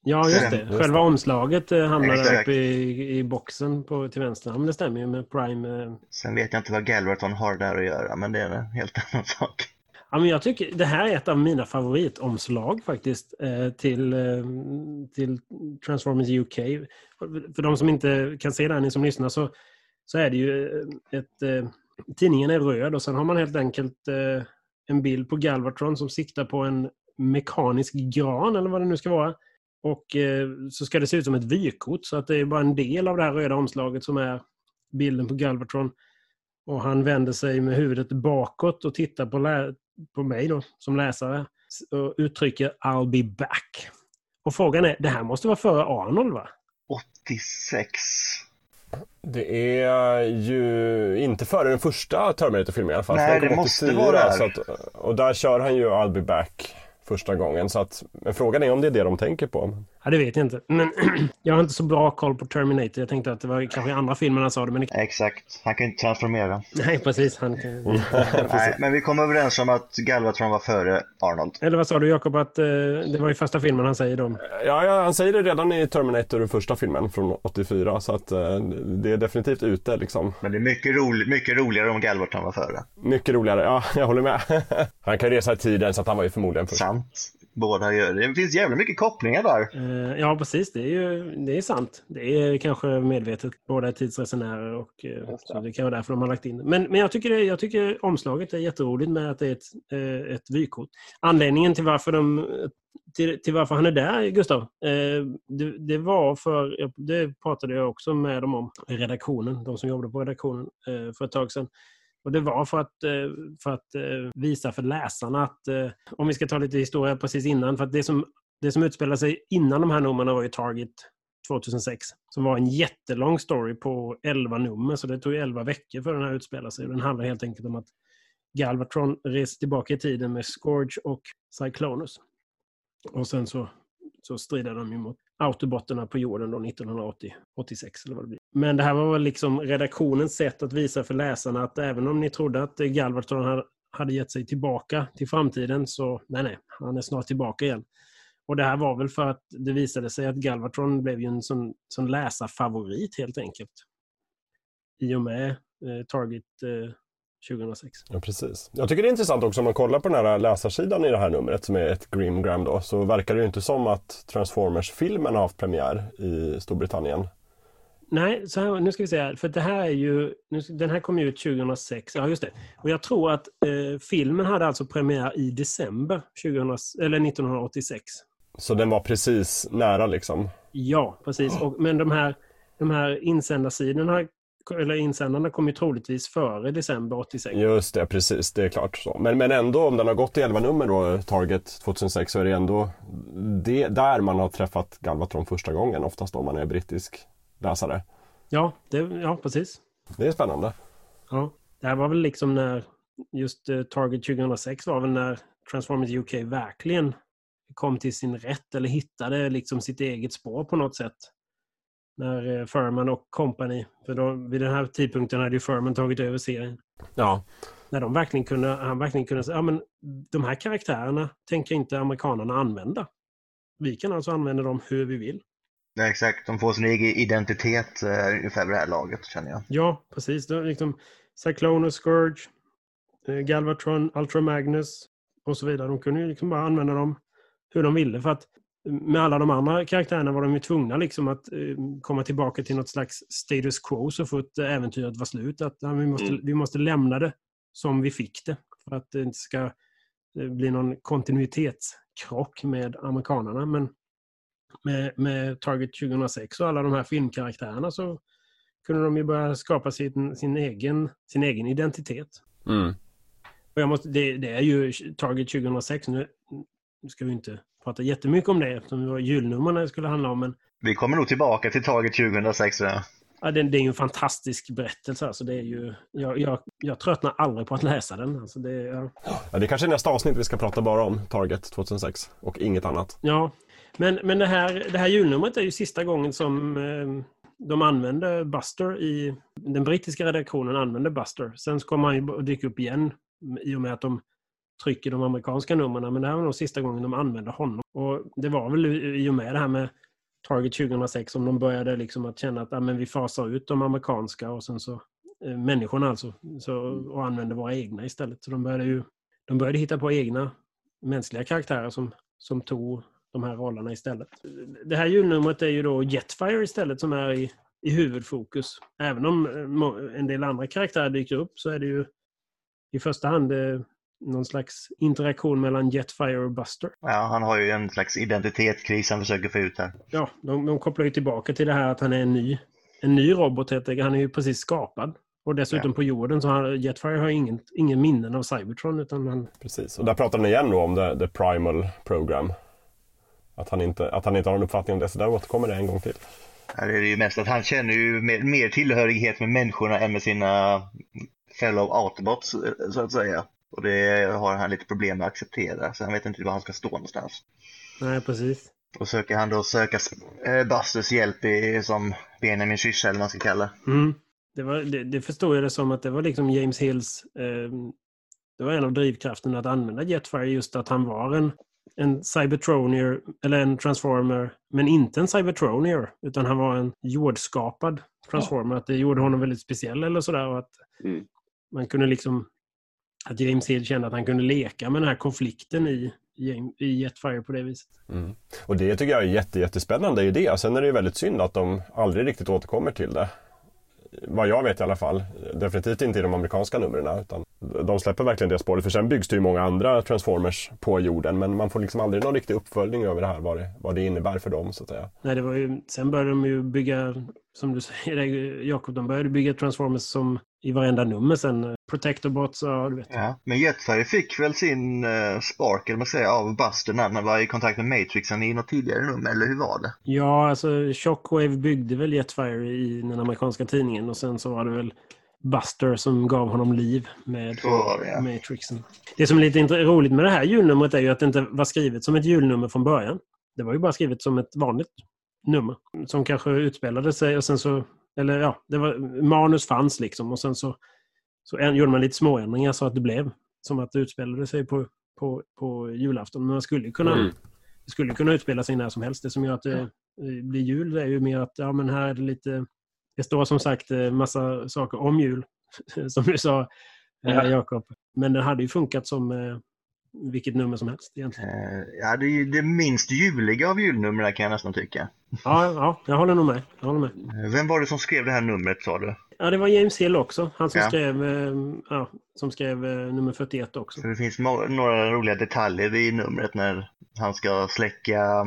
Ja, just det. Själva omslaget eh, hamnar Exakt. uppe i, i boxen på, till vänster. Ja, men det stämmer ju med Prime. eh. Sen vet jag inte vad Galverton har där att göra, men det är en helt annan sak. Ja, men jag tycker det här är ett av mina favoritomslag faktiskt eh, till, till Transformers UK. För de som inte kan se det här, ni som lyssnar, så, så är det ju ett... Tidningen är röd och sen har man helt enkelt en bild på Galvatron som siktar på en mekanisk gran eller vad det nu ska vara. Och eh, så ska det se ut som ett vykort så att det är bara en del av det här röda omslaget som är bilden på Galvatron. Och han vänder sig med huvudet bakåt och tittar på, lä- på mig då, som läsare och uttrycker I'll be back. Och frågan är, det här måste vara före Arnold va? 86. Det är ju inte före den första Terminator-filmen i alla fall. Nej, det måste 84, vara där. Så att, och där kör han ju I'll be back första gången. Så att, men frågan är om det är det de tänker på. Ja, det vet jag inte. Men jag har inte så bra koll på Terminator. Jag tänkte att det var kanske i andra filmen han sa det, men. Exakt. Han kan inte transformera. Nej, precis. Han kan... Nej, men vi kom överens om att Galvatron var före Arnold. Eller vad sa du Jakob, att eh, det var i första filmen han säger dem? Ja, ja, han säger det redan i Terminator, första filmen från 84. Så att eh, det är definitivt ute liksom. Men det är mycket, rolig, mycket roligare om Galvatron var före. Mycket roligare, ja jag håller med. han kan resa i tiden så att han var ju förmodligen först. Sant. Båda gör det. Finns jävla mycket kopplingar där. Eh, ja, precis. Det är ju det är sant. Det är kanske medvetet. Båda är tidsresenärer och eh, så det kan vara därför de har lagt in. Men, men jag, tycker det, jag tycker omslaget är jätteroligt med att det är ett, eh, ett vykort. Anledningen till varför, de, till, till varför han är där, Gustav, eh, det, det var för, det pratade jag också med dem om, redaktionen, de som jobbade på redaktionen eh, för ett tag sedan. Och det var för att, eh, för att eh, visa för läsarna att, eh, om vi ska ta lite historia precis innan, för att det som, det som utspelade sig innan de här numren var ju Target 2006. Som var en jättelång story på 11 nummer, så det tog 11 veckor för den här utspelade sig. Den handlar helt enkelt om att Galvatron reser tillbaka i tiden med Scourge och Cyclonus. Och sen så, så strider de ju mot autobotterna på jorden då 1980, 86 eller vad det blir. Men det här var väl liksom redaktionens sätt att visa för läsarna att även om ni trodde att Galvatron hade- gett sig tillbaka till framtiden så nej, nej, han är snart tillbaka igen. Och det här var väl för att det visade sig att Galvatron blev ju en sån, sån läsarfavorit helt enkelt. I och med eh, Target eh, 2006. Ja, precis. Jag tycker det är intressant också om man kollar på den här läsarsidan i det här numret som är ett Grimgram då, så verkar det ju inte som att Transformers-filmen har haft premiär i Storbritannien. Nej, så här, nu ska vi se här. För det här är ju... Nu, den här kom ju ut 2006. Ja, just det. Och jag tror att eh, filmen hade alltså premiär i december 2000, eller 1986. Så den var precis nära liksom. Ja, precis. Och, men de här, de här insändarsidorna, eller insändarna kom ju troligtvis före december 86. Just det, precis. Det är klart så. Men, men ändå, om den har gått i 11 nummer då, Target 2006, så är det ändå det, där man har träffat Galvatron första gången, oftast om man är brittisk läsare. Ja, det, ja, precis. Det är spännande. Ja, det här var väl liksom när just eh, Target 2006 var väl när Transformers UK verkligen kom till sin rätt eller hittade liksom sitt eget spår på något sätt. När eh, Furman och company, för då, vid den här tidpunkten hade ju Furman tagit över serien. Ja, När de verkligen kunde, han verkligen kunde säga, ja men de här karaktärerna tänker inte amerikanerna använda. Vi kan alltså använda dem hur vi vill. Ja, exakt. De får sin egen identitet eh, ungefär vid det här laget, känner jag. Ja, precis. Det liksom Cyclonus, Scourge, eh, Galvatron, Ultra Magnus och så vidare. De kunde ju liksom bara använda dem hur de ville. För att med alla de andra karaktärerna var de ju tvungna liksom att eh, komma tillbaka till något slags status quo så fort eh, äventyret var slut. Att ja, vi, måste, Mm. vi måste lämna det som vi fick det. För att det inte ska det blir någon kontinuitetskrock med amerikanerna. Men med, med Target 2006 och alla de här filmkaraktärerna så kunde de ju börja skapa sin, sin, egen, sin egen identitet. Mm. Och jag måste, det, det, är ju Target 2006. Nu, nu ska vi inte prata jättemycket om det eftersom det var julnumren det skulle handla om. Men, Vi kommer nog tillbaka till Target 2006. Ja. ja, det, det är ju en fantastisk berättelse. Alltså det är ju, jag, jag, jag tröttnar aldrig på att läsa den. Alltså det, ja. Ja, det är kanske är nästa avsnitt vi ska prata bara om Target 2006 och inget annat. ja, men, men det, här, det här julnumret är ju sista gången som eh, de använde Buster i... Den brittiska redaktionen använde Buster. Sen så kommer han ju att dyka upp igen i och med att de trycker de amerikanska numren. Men det här var nog sista gången de använde honom. Och det var väl i och med det här med Target 2006 som de började liksom att känna att ah, men vi fasar ut de amerikanska och sen så eh, människorna alltså så, och använder våra egna istället. Så de började ju de började hitta på egna mänskliga karaktärer som, som tog de här rollerna istället. Det här julnumret är ju då Jetfire istället som är i, i huvudfokus. Även om eh, en del andra karaktärer dyker upp så är det ju i första hand eh, någon slags interaktion mellan Jetfire och Buster. Ja, han har ju en slags identitetskris han försöker få ut här. Ja, de, de kopplar ju tillbaka till det här att han är en ny, en ny robot helt enkelt. Han är ju precis skapad. Och dessutom Ja. på jorden så har Jetfire har ingen, ingen minnen av Cybertron utan han, Precis, och där pratar ni igen då om the, the primal program. Att han, inte, att han inte har en uppfattning om det, så där återkommer det en gång till. Här är det ju mest att han känner ju mer, mer tillhörighet med människorna än med sina fellow Autobots, så att säga. Och det har han lite problem med att acceptera, så han vet inte var han ska stå någonstans. nej precis. Och söker han då söka Busters hjälp i, som Benjamin Syrsa eller vad man ska kalla. Mm. Det, var, det, det förstod jag det som att det var liksom James Hills... Eh, det var en av drivkrafterna att använda Jetfire, just att han var en, en Cybertronier, eller en Transformer, men inte en Cybertronier, utan han var en jordskapad Transformer. Att det gjorde honom väldigt speciell eller sådär. Och att Mm. man kunde liksom... Att James Hill kände att han kunde leka med den här konflikten i, i, Jetfire på det viset. Mm. Och det tycker jag är jätte, jättespännande idé. Sen är det ju väldigt synd att de aldrig riktigt återkommer till det. Vad jag vet i alla fall. Definitivt inte i de amerikanska numren. Utan de släpper verkligen det spåret. För sen byggs det ju många andra Transformers på jorden. Men man får liksom aldrig någon riktig uppföljning över det här. Vad det, vad det innebär för dem så att säga. Nej, det var ju, sen började de ju bygga, som du säger Jakob, de började bygga Transformers som i varenda nummer sen. eh, Protectorbots och du vet. Ja. Men Jetfire fick väl sin uh, spark, eller man säger, av Buster när han var i kontakt med Matrixen i något tidigare nummer, eller hur var det? Ja, alltså Shockwave byggde väl Jetfire i den amerikanska tidningen och sen så var det väl Buster som gav honom liv med det, ja. Matrixen. Det som är lite roligt med det här julnumret är ju att det inte var skrivet som ett julnummer från början. Det var ju bara skrivet som ett vanligt nummer som kanske utspelade sig och sen så, eller ja, det var, manus fanns liksom och sen så, så en, gjorde man lite småändringar så att det blev som att det utspelade sig på, på, på julafton. Men man skulle kunna, Mm. det skulle kunna utspela sig när som helst. Det som gör att det eh, blir jul det är ju mer att ja, men här är det lite... Det står som sagt eh, massa saker om jul, som du sa, eh, Ja. Jakob. Men det hade ju funkat som eh, vilket nummer som helst egentligen. Eh, ja, det är ju det minst juliga av julnumren kan jag nästan tycka. Ja, ja jag håller nog med. Jag håller med. Eh, Vem var det som skrev det här numret sa du? Ja, det var James Hill också. Han som Ja. skrev, eh, ja, som skrev nummer 41 också. Det finns några roliga detaljer i numret när han ska släcka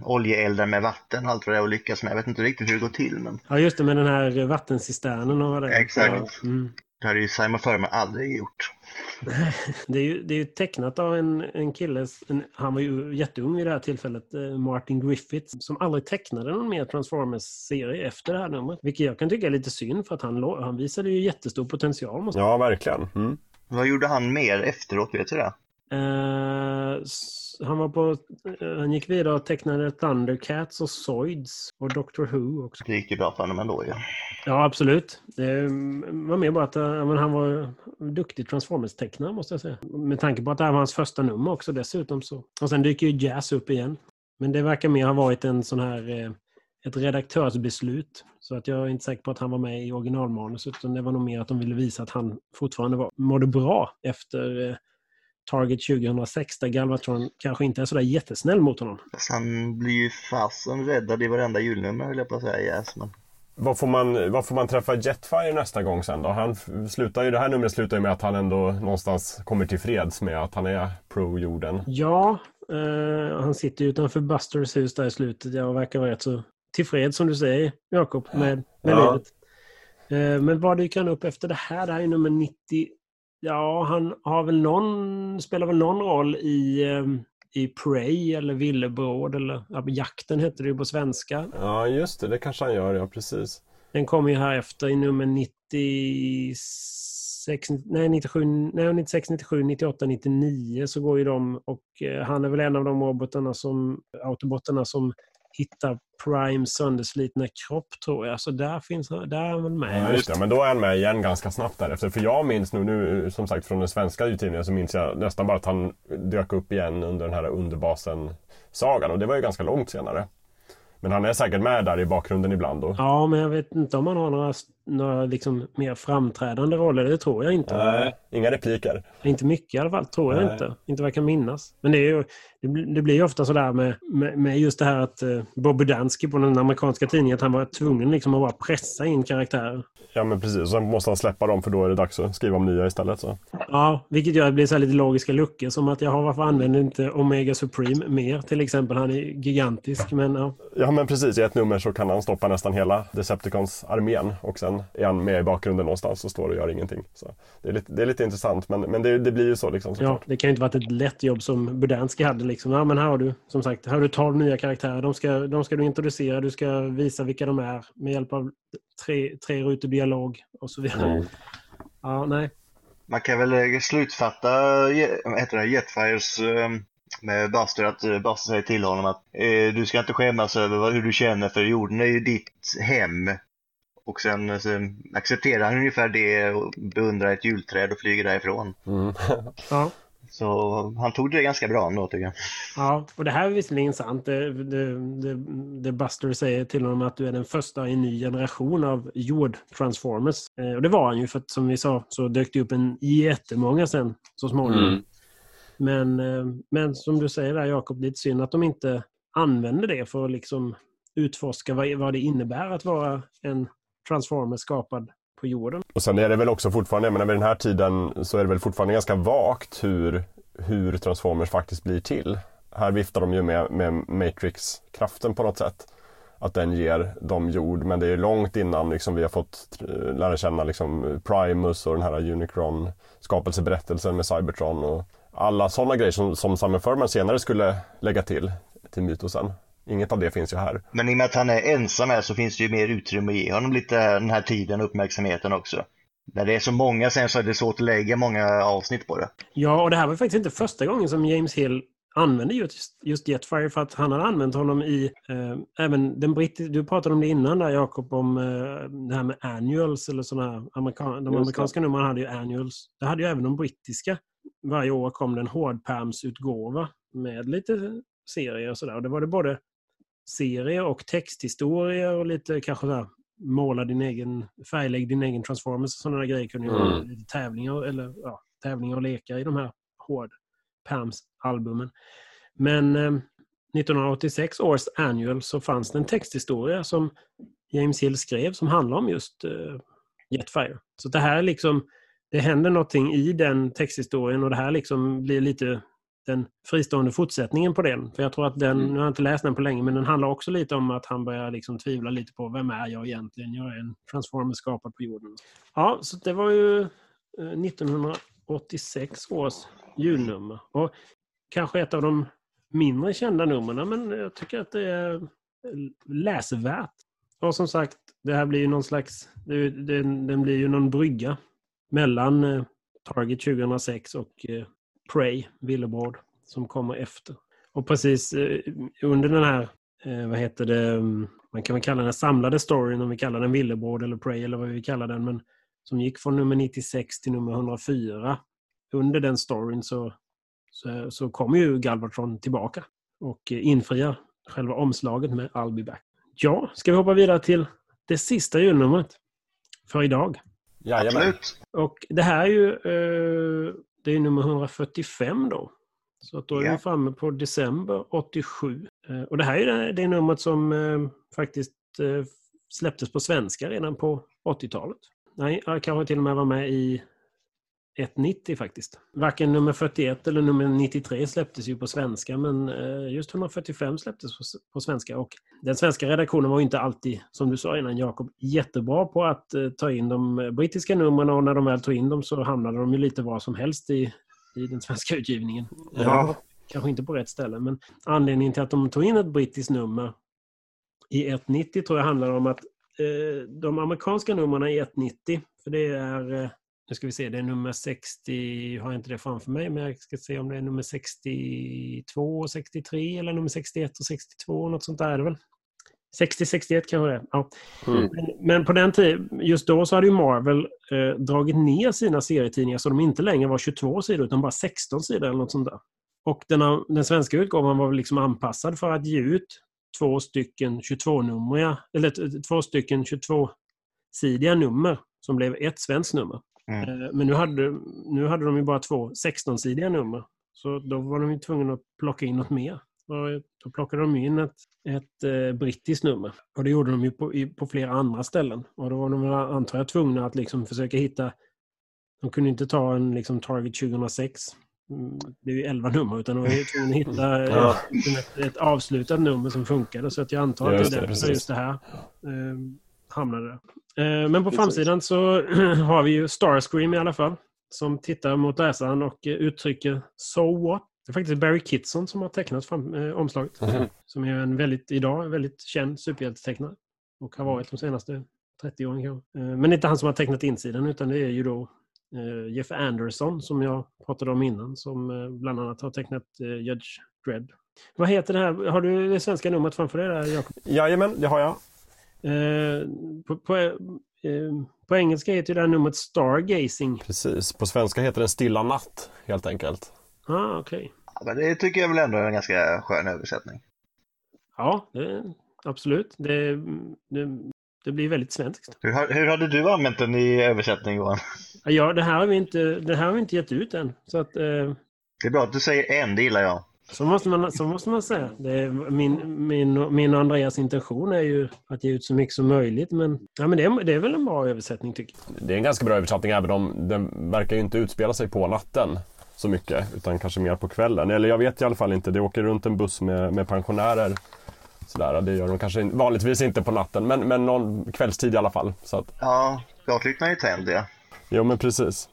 oljeeldar med vatten och allt vad det är och lyckas med. Jag vet inte riktigt hur det går till men Ja, just det med den här vattencisternen och vad det är. Exakt. Mm. Det hade ju Simon Furman aldrig gjort. Det är ju, det är ju tecknat av en, en kille, en, han var ju jätteung vid det här tillfället, eh, Martin Griffith, som aldrig tecknade någon mer Transformers-serie efter det här numret. Vilket jag kan tycka är lite synd för att han, han visade ju jättestor potential. Måste. Ja, verkligen. Mm. Vad gjorde han mer efteråt, vet du det? Eh, han var på, eh, han gick vidare och tecknade Thundercats och Zoids och Doctor Who också. Det gick ju bra för honom ändå ju. Ja, absolut. Det var mer bara att eh, men han var duktig Transformers-tecknare måste jag säga. Med tanke på att det här var hans första nummer också dessutom. Så. Och sen dyker ju Jazz upp igen. Men det verkar mer ha varit en sån här, ett redaktörsbeslut. Så att jag är inte säker på att han var med i originalmanuset. Utan det var nog mer att de ville visa att han fortfarande var, mådde bra efter Target 2006 där Galvatron kanske inte är sådär jättesnäll mot honom. Fast han blir ju fasen räddad i varenda julnummer höll jag på att säga. Yes, men... Vad får, man, vad får man träffa Jetfire nästa gång sen då? Han slutar ju, det här numret slutar ju med att han ändå någonstans kommer till freds med att han är pro-jorden. Ja, eh, han sitter utanför Busters hus där i slutet. Jag verkar vara rätt så tillfreds som du säger, Jakob, med, med Ja. livet. Eh, men vad dyker han upp efter det här? Det här är nummer 90. Ja, han har väl någon, spelar väl någon roll i, eh, i Prey eller Villebråd eller ja, Jakten hette det ju på svenska. Ja, just det. Det kanske han gör, ja precis. Den kommer ju här efter i nummer 96, nej 97, nej 96, 97, 98, 99 så går ju de och eh, han är väl en av de robotarna som, autobottarna som hittar Prime sönderslitna kropp tror jag. Så där finns där är han med. Ja, just det. Men då är han med igen ganska snabbt därefter. För jag minns nu, nu som sagt från den svenska utgivningen så minns jag nästan bara att han dök upp igen under den här Underbasen-sagan. Och det var ju ganska långt senare. Men han är säkert med där i bakgrunden ibland då. Ja, men jag vet inte om han har några, några liksom mer framträdande roller. Det tror jag inte. Nej, inga repliker. Inte mycket i alla fall, tror jag Nej. inte. Inte vad jag kan minnas. Men det, är ju, det, blir- ju ofta sådär med, med, med just det här att uh, Bob Budansky på den amerikanska tidningen, att han var tvungen liksom att bara pressa in karaktärer. Ja men precis, sen måste han släppa dem för då är det dags att skriva om nya istället. Så. Ja, vilket gör att det blir så lite logiska luckor. Som att jag har varför använder inte Omega Supreme mer till exempel. Han är gigantisk, men ja. Ja men precis, i ett nummer så kan han stoppa nästan hela Decepticons-armén och sen är han med i bakgrunden någonstans och står och gör ingenting. Så det, är lite, det är lite intressant men, men det, det blir ju så liksom. Ja, det kan ju inte varit ett lätt jobb som Budansky hade. Liksom. Ja, men här har du, som sagt, här har du 12 nya karaktärer. De ska, de ska du introducera, du ska visa vilka de är med hjälp av tre, tre rutor dialog och så vidare. Mm. Ja, nej. Man kan väl eh, slutfatta vad heter det, Jetfires eh, med Buster att eh, Buster säger till honom att eh, du ska inte skämmas över vad, hur du känner för jorden är ju ditt hem. Och sen, eh, sen accepterar han ungefär det och beundrar ett julträd och flyger därifrån. Mm. Ja. Så han tog det ganska bra ändå tycker jag. Ja, och det här är visserligen sant. Det, det, det, det Buster säger till honom att du är den första i en ny generation av jord-transformers. Eh, och det var han ju för att som vi sa så dök det upp en jättemånga sen så småningom. Mm. Men, eh, men som du säger där Jakob, lite synd att de inte använder det för att liksom utforska vad, vad det innebär att vara en transformer skapad på jorden. Och sen är det väl också fortfarande, men vid den här tiden så är det väl fortfarande ganska vagt hur, hur Transformers faktiskt blir till. Här viftar de ju med, med Matrix-kraften på något sätt. Att den ger dem jord, men det är långt innan liksom, vi har fått eh, lära känna liksom, Primus och den här Unicron skapelseberättelsen med Cybertron och alla sådana grejer som, som Simon Furman senare skulle lägga till till mytosen. Inget av det finns ju här. Men i och med att han är ensam här så finns det ju mer utrymme att ge honom lite den här tiden och uppmärksamheten också. När det är så många sen så är det svårt att lägga många avsnitt på det. Ja, och det här var faktiskt inte första gången som James Hill använde just, just Jetfire för att han hade använt honom i eh, även den brittiska, du pratade om det innan där Jakob om eh, det här med annuals eller sådana amerikan, de amerikanska numren hade ju annuals. Det hade ju även de brittiska. Varje år kom det en hårdpärmsutgåva med lite serier och sådär. Och det var det både serier och texthistorier och lite kanske där måla din egen, färglägg din egen Transformers och sådana grejer kunde Mm. lite tävlingar eller ja, tävlingar och lekar i de här hård Pams-albumen. Men eh, 1986 års annual så fanns det en texthistoria som James Hill skrev som handlar om just eh, Jetfire. Så det här liksom, det händer någonting i den texthistorien och det här liksom blir lite den fristående fortsättningen på den. För jag tror att den, Mm. nu har jag inte läst den på länge, men den handlar också lite om att han börjar liksom tvivla lite på vem är jag egentligen? Jag är en transformer skapad på jorden. Ja, så det var ju eh, 1986 års julnummer. Och kanske ett av de mindre kända numren, men jag tycker att det är läsvärt. Och som sagt, det här blir ju någon slags... Det, det, den blir ju någon brygga mellan eh, Target 2006 och eh, Prey, Villebråd, som kommer efter. Och precis eh, under den här, eh, vad heter det, mm, man kan väl kalla den samlade storyn, om vi kallar den Villebråd eller Prey eller vad vi kallar den, men som gick från nummer 96 till nummer 104. Under den storyn så, så, så kommer ju Galvatron tillbaka och eh, infriar själva omslaget med I'll be back. Ja, ska vi hoppa vidare till det sista julnumret för idag. Jajamän. Absolut. Och det här är ju eh, det är nummer 145 då. Så att då är Ja. vi framme på december 87. Eh, och det här är det, det numret som eh, faktiskt eh, släpptes på svenska redan på 80-talet. Nej, jag kanske till och med var med i 190 faktiskt. Varken nummer 41 eller nummer 93 släpptes ju på svenska men eh, just 145 släpptes på svenska. Och den svenska redaktionen var inte alltid, som du sa innan Jakob, jättebra på att eh, ta in de brittiska numren och när de väl tog in dem så hamnade de ju lite var som helst i, i den svenska utgivningen. Ja. Kanske inte på rätt ställe men anledningen till att de tog in ett brittiskt nummer i 190 tror jag handlar om att eh, de amerikanska numren i 190, för det är nu ska vi se, det är nummer 60, har jag inte det framför mig, men jag ska se om det är nummer 62 63 eller nummer 61 och 62, något sånt där är det väl. 60-61 kanske det. Ja. Mm. Men, men, på den tiden, just då så hade ju Marvel eh, dragit ner sina serietidningar så de inte längre var 22 sidor utan bara 16 sidor eller något sånt där. Och den, den svenska utgåvan var liksom anpassad för att ge ut två stycken 22-numriga, eller två stycken 22-sidiga nummer som blev ett svenskt nummer. Mm. Eh, men nu hade, nu hade de ju bara två 16-sidiga nummer. Så då var de ju tvungna att plocka in något mer. Och då plockade de in ett, ett eh, brittiskt nummer. Och det gjorde de ju på, i, på flera andra ställen. Och då var de antar jag tvungna att liksom försöka hitta... De kunde inte ta en liksom, Target 2006. Mm, det är ju 11 nummer, utan de var tvungna att hitta ja. ett, ett, avslutat nummer som funkade. Så att jag antar att det är därför just det här eh, hamnade där. Eh, men på Precis. framsidan så har vi ju Starscream i alla fall. Som tittar mot läsaren och eh, uttrycker So what? Det är faktiskt Barry Kitson som har tecknat fram, eh, omslaget. Mm. Som är en väldigt, idag, väldigt känd superhjältetecknare. Och har varit de senaste 30 åren kanske. Eh, men inte han som har tecknat insidan utan det är ju då eh, Jeff Anderson som jag pratade om innan. Som eh, bland annat har tecknat Judge Dredd. Vad heter det här? Har du det svenska numret framför dig där Jakob? Jajamän, det har jag. Eh, på, på, eh, på, engelska heter det här numret Stargazing. Precis, på svenska heter det Stilla natt helt enkelt. Ah, okej. Okay. Ja, det tycker jag väl ändå är en ganska skön översättning. Ja, det, absolut. Det, det, det, blir väldigt svenskt. Hur, hur hade du använt den i översättning Johan? Ja, det här har vi inte, det här har vi inte gett ut än. Så att, eh... Det är bra att du säger en, det gillar jag. Så måste man, så måste man säga. min, min, min och Andreas intention är ju att ge ut så mycket som möjligt. Men, ja, men det, är, det är väl en bra översättning tycker jag. Det är en ganska bra översättning även om den verkar ju inte utspela sig på natten så mycket. Utan kanske mer på kvällen. Eller jag vet i alla fall inte. Det åker runt en buss med, med pensionärer. Sådär, det gör de kanske vanligtvis inte på natten men, men någon kvällstid i alla fall. Så att... Ja, gatlyktorna är tänd ja. Jo men precis.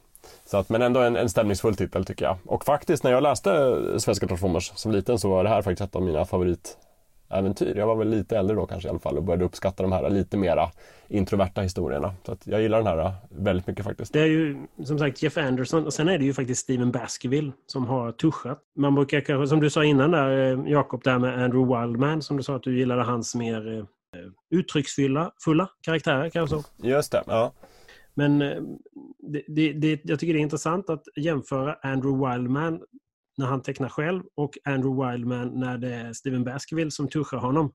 Så att, men ändå en, en stämningsfull titel tycker jag. Och faktiskt när jag läste Svenska Transformers som liten så var det här faktiskt ett av mina favoritäventyr. Jag var väl lite äldre då kanske i alla fall och började uppskatta de här lite mera introverta historierna. Så att jag gillar den här väldigt mycket faktiskt. Det är ju som sagt Jeff Anderson och sen är det ju faktiskt Steven Baskerville som har tuschat. Man brukar kanske, som du sa innan där eh, Jakob, där med Andrew Wildman som du sa att du gillade hans mer eh, uttrycksfulla fulla karaktärer kanske. Just det, ja. Men eh, det, det, det, jag tycker det är intressant att jämföra Andrew Wildman när han tecknar själv och Andrew Wildman när det är Steven Baskerville som tuschar honom.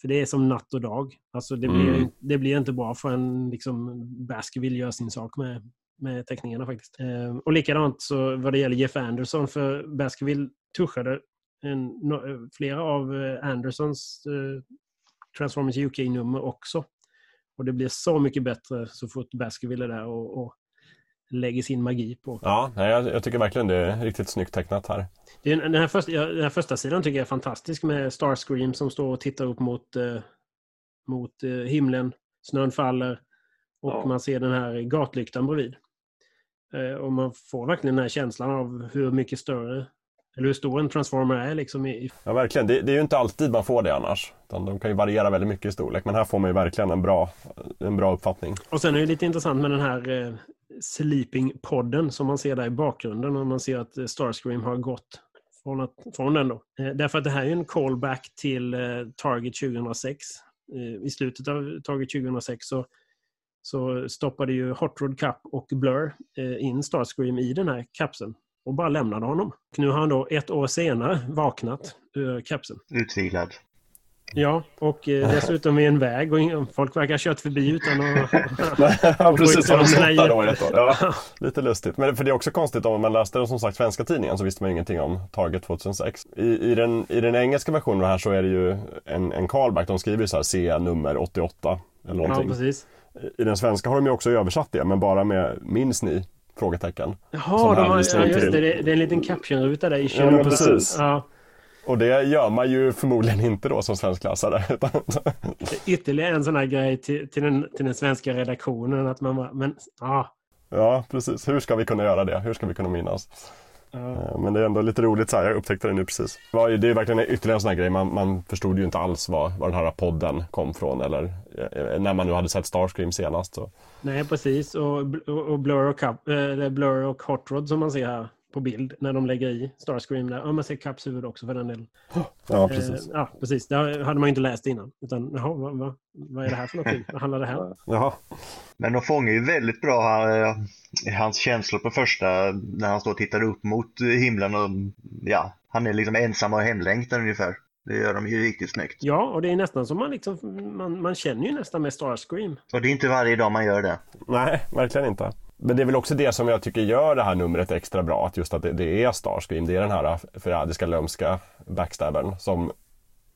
För det är som natt och dag. Alltså det, blir, mm. det blir inte bra förrän liksom Baskerville gör sin sak med, med teckningarna faktiskt. Eh, och likadant så vad det gäller Jeff Anderson, för Baskerville tuschade en, no, flera av eh, Andersons eh, Transformers UK-nummer också. Och det blir så mycket bättre så fort Baskerville är där och, och lägger sin magi på. Ja, jag, jag, tycker verkligen det är riktigt snyggt tecknat här. Den här, första, den här första sidan tycker jag är fantastisk med Starscream som står och tittar upp mot, eh, mot eh, himlen. Snön faller och ja. man ser den här gatlyktan bredvid. Eh, och man får verkligen den här känslan av hur mycket större eller hur stor en transformer är liksom. I... Ja, verkligen. Det, det, är ju inte alltid man får det annars. de kan ju variera väldigt mycket i storlek. Men här får man ju verkligen en bra, en bra uppfattning. Och sen är det lite intressant med den här eh, Sleeping-podden som man ser där i bakgrunden. Och man ser att eh, Starscream har gått från, att, från den då. Eh, därför att det här är en callback till eh, Target 2006. Eh, I slutet av Target 2006 så så stoppade ju Hot Rod Cup och Blur eh, in Starscream i den här kapseln och bara lämnade honom. Nu har han då ett år senare vaknat ur kapseln. Utvilad. Ja, och eh, dessutom i en väg och folk verkar ha kört förbi utan att... ja, precis. Har de då i ett år? Ja, lite lustigt. Men för det är också konstigt om man läste den som sagt svenska tidningen så visste man ingenting om Target 2006. I, i, den, i den engelska versionen här så är det ju en, en callback. De skriver ju så här C nummer 88 eller någonting. Ja, precis. I den svenska har de ju också översatt det men bara med Minns ni? Frågetecken. Jaha, de har, ja, just det. Det är en liten captionruta där i Ja, men precis. Ja. Och det gör man ju förmodligen inte då som svenskläsare. Ytterligare en sån här grej till, till, den, till den svenska redaktionen. Att man bara, men ja. Ja, precis. Hur ska vi kunna göra det? Hur ska vi kunna minnas? Ja. Men det är ändå lite roligt så här. Jag upptäckte det nu precis. Det är verkligen ytterligare en sån här grej. Man, man förstod ju inte alls var, var den här podden kom från. Eller eh, när man nu hade sett Starscream senast. Så. Nej, precis. Och, och, och Blur, och Cup, äh, Blur och Hot Rod som man ser här på bild när de lägger i Starscream. Där. Ja, man ser Caps huvud också för den delen. Ja, precis. Eh, ja, precis. Det hade man inte läst innan. Utan, jaha, vad, vad, vad är det här för någonting? Vad handlar det här om? Jaha. Men de fångar ju väldigt bra uh, hans känslor på första, när han står och tittar upp mot himlen och ja, han är liksom ensam och hemlängtan ungefär. Det gör de ju riktigt snyggt. Ja, och det är nästan som man liksom, man, man känner ju nästan med Starscream. Och det är inte varje dag man gör det. Nej, verkligen inte. Men det är väl också det som jag tycker gör det här numret extra bra. Att just att det, det är Starscream. Det är den här förrädiska lömska backstabbern som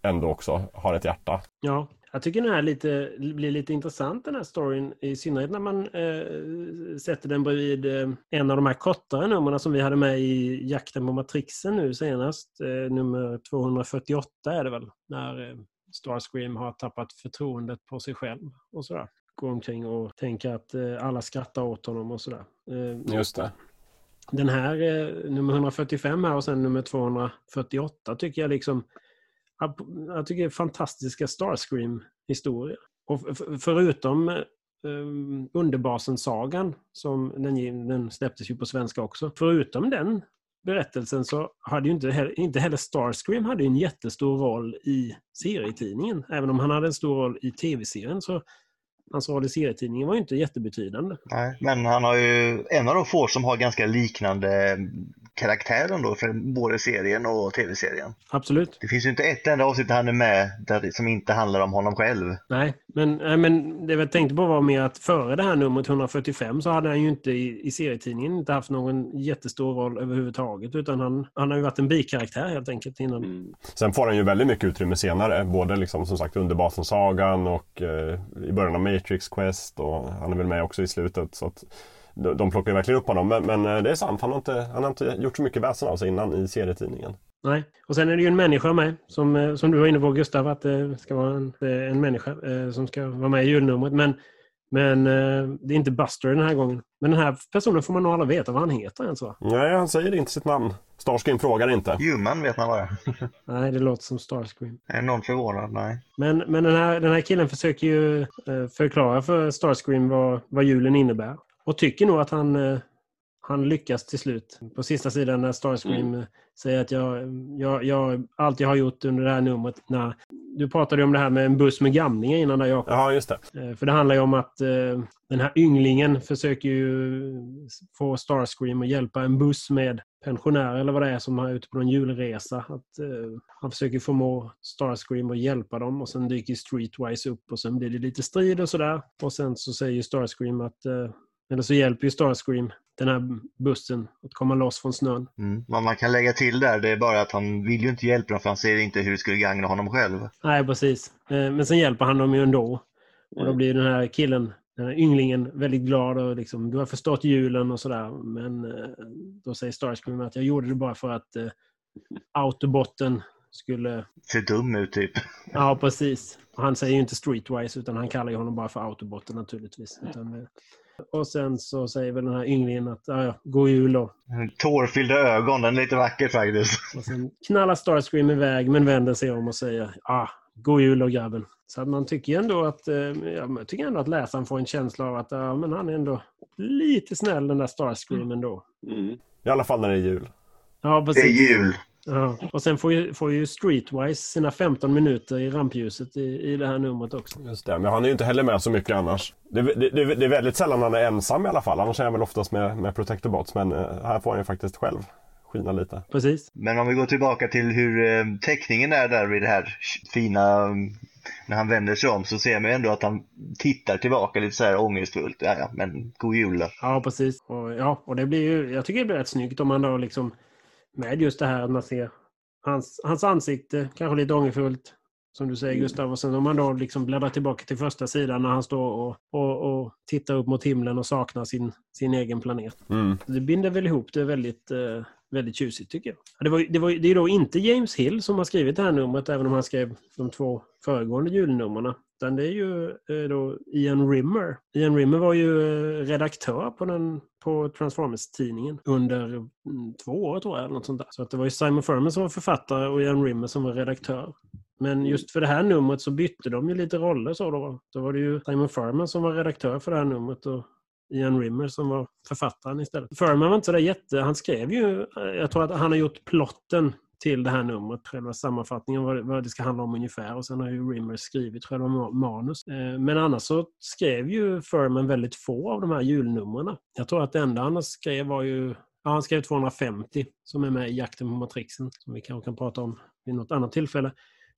ändå också har ett hjärta. Ja, jag tycker den här lite, blir lite intressant den här storyn. I synnerhet när man eh, sätter den bredvid eh, en av de här kortare numren som vi hade med i Jakten på Matrixen nu senast. Eh, nummer 248 är det väl. När eh, Starscream har tappat förtroendet på sig själv och sådär gå omkring och tänka att eh, alla skrattar åt honom och sådär. Eh, Just det. Den här, eh, nummer 145 här och sen nummer 248 tycker jag liksom jag tycker det är fantastiska Starscream-historier. Och förutom um, Underbasen-sagan, som den, den släpptes ju på svenska också. Förutom den berättelsen så hade ju inte heller, inte heller Starscream hade en jättestor roll i serietidningen. Även om han hade en stor roll i tv-serien så hans roll i serietidningen var ju inte jättebetydande. Nej, men han har ju en av de få som har ganska liknande karaktären då för både serien och tv-serien. Absolut. Det finns ju inte ett enda avsnitt där han är med där, som inte handlar om honom själv. Nej, men, nej, men det jag tänkte på var mer att före det här numret 145 så hade han ju inte i, i serietidningen inte haft någon jättestor roll överhuvudtaget utan han, han har ju varit en bikaraktär helt enkelt innan. Mm. Sen får han ju väldigt mycket utrymme senare, både liksom som sagt under Basen-sagan och eh, i början av Matrix Quest och han är väl med också i slutet. Så att de plockar ju verkligen upp honom. Men, men, eh, det är sant, han har, inte, han har inte gjort så mycket väsen av sig innan i serietidningen. Nej, och sen är det ju en människa med. Som, eh, som du var inne på Gustav, att det ska vara en, en människa som ska vara med i julnumret. Men, men det är inte Buster den här gången. Men den här personen får man nog aldrig veta vad han heter ens va? Nej, han säger inte sitt namn. Starscream frågar inte. Human vet man vad det är. Nej, det låter som Starscream. Är någon förvånad? Nej. Men, men den, här, den här killen försöker ju förklara för Starscream vad, vad julen innebär. Och tycker nog att han, eh, han lyckas till slut. På sista sidan när Starscream mm. säger att jag, jag, jag, allt jag har gjort under det här numret. När, du pratade om det här med en buss med gamlingar innan där Jakob. Ja, just det. Eh, för det handlar ju om att uh, den här ynglingen försöker ju få Starscream att hjälpa en buss med pensionärer eller vad det är som är ute på en julresa. Att, uh, han försöker förmå Starscream att hjälpa dem och sen dyker Streetwise upp och sen blir det lite strid och sådär. Och sen så säger Starscream att uh, eller så hjälper ju Starscream den här bussen att komma loss från snön. Mm. Vad man kan lägga till där det är bara att han vill ju inte hjälpa dem för han ser inte hur det skulle gagna honom själv. Nej, precis. Eh, men sen hjälper han dem ju ändå. Och då mm. blir den här killen, den här ynglingen, väldigt glad och liksom, du har förstått julen och sådär. Men eh, då säger Starscream att jag gjorde det bara för att eh, Autobotten skulle... Se dum ut typ. Ja, precis. Han säger ju inte Streetwise utan han kallar ju honom bara för Autobotten naturligtvis. Utan, och sen så säger väl den här ynglingen att ja, ja, god jul då. Tårfyllda ögon, den är lite vacker faktiskt. Och sen knallar Starscream iväg men vänder sig om och säger ah, god jul då grabben. Så att man tycker ändå att, eh, ja, man tycker ändå att läsaren får en känsla av att ja, men han är ändå lite snäll den där Starscream ändå. Mm. I alla fall när det är jul. Ja, precis. Det är jul. Ja. Och sen får ju, får ju Streetwise sina 15 minuter i rampljuset i, i det här numret också. Just det, men han är ju inte heller med så mycket annars. Det, det, det, det är väldigt sällan han är ensam i alla fall. Annars är han väl oftast med, med Protector Bots. Men uh, här får han ju faktiskt själv skina lite. Precis. Men om vi går tillbaka till hur eh, teckningen är där vid det här fina, mm, när han vänder sig om så ser man ju ändå att han tittar tillbaka lite så här ångestfullt. Ja, ja, men god jul då. Ja, precis. Och, ja, och det blir ju, jag tycker det blir rätt snyggt om man då liksom med just det här att man ser hans, hans ansikte, kanske lite ångerfullt, som du säger Gustav. Och sen om man då liksom bläddrar tillbaka till första sidan när han står och, och, och tittar upp mot himlen och saknar sin, sin egen planet. Mm. Det binder väl ihop det väldigt, eh, väldigt tjusigt tycker jag. Ja, Det, var, det, var, det är då inte James Hill som har skrivit det här numret, även om han skrev de två föregående julnumren. Utan det är ju eh, då Ian Rimmer. Ian Rimmer var ju eh, redaktör på, den, på Transformers-tidningen under mm, två år tror jag. Eller något sånt där. Så att det var ju Simon Furman som var författare och Ian Rimmer som var redaktör. Men just för det här numret så bytte de ju lite roller. Så då. då var det ju Simon Furman som var redaktör för det här numret och Ian Rimmer som var författaren istället. Furman var inte sådär jätte... Han skrev ju... Eh, jag tror att han har gjort plotten till det här numret, själva sammanfattningen, vad det, ska handla om ungefär. Och sen har ju Rimmer skrivit själva manus. Eh, men annars så skrev ju Furman väldigt få av de här julnumren. Jag tror att det enda han skrev var ju... Ja, han skrev 250 som är med i Jakten på Matrixen, som vi kanske kan prata om vid något annat tillfälle.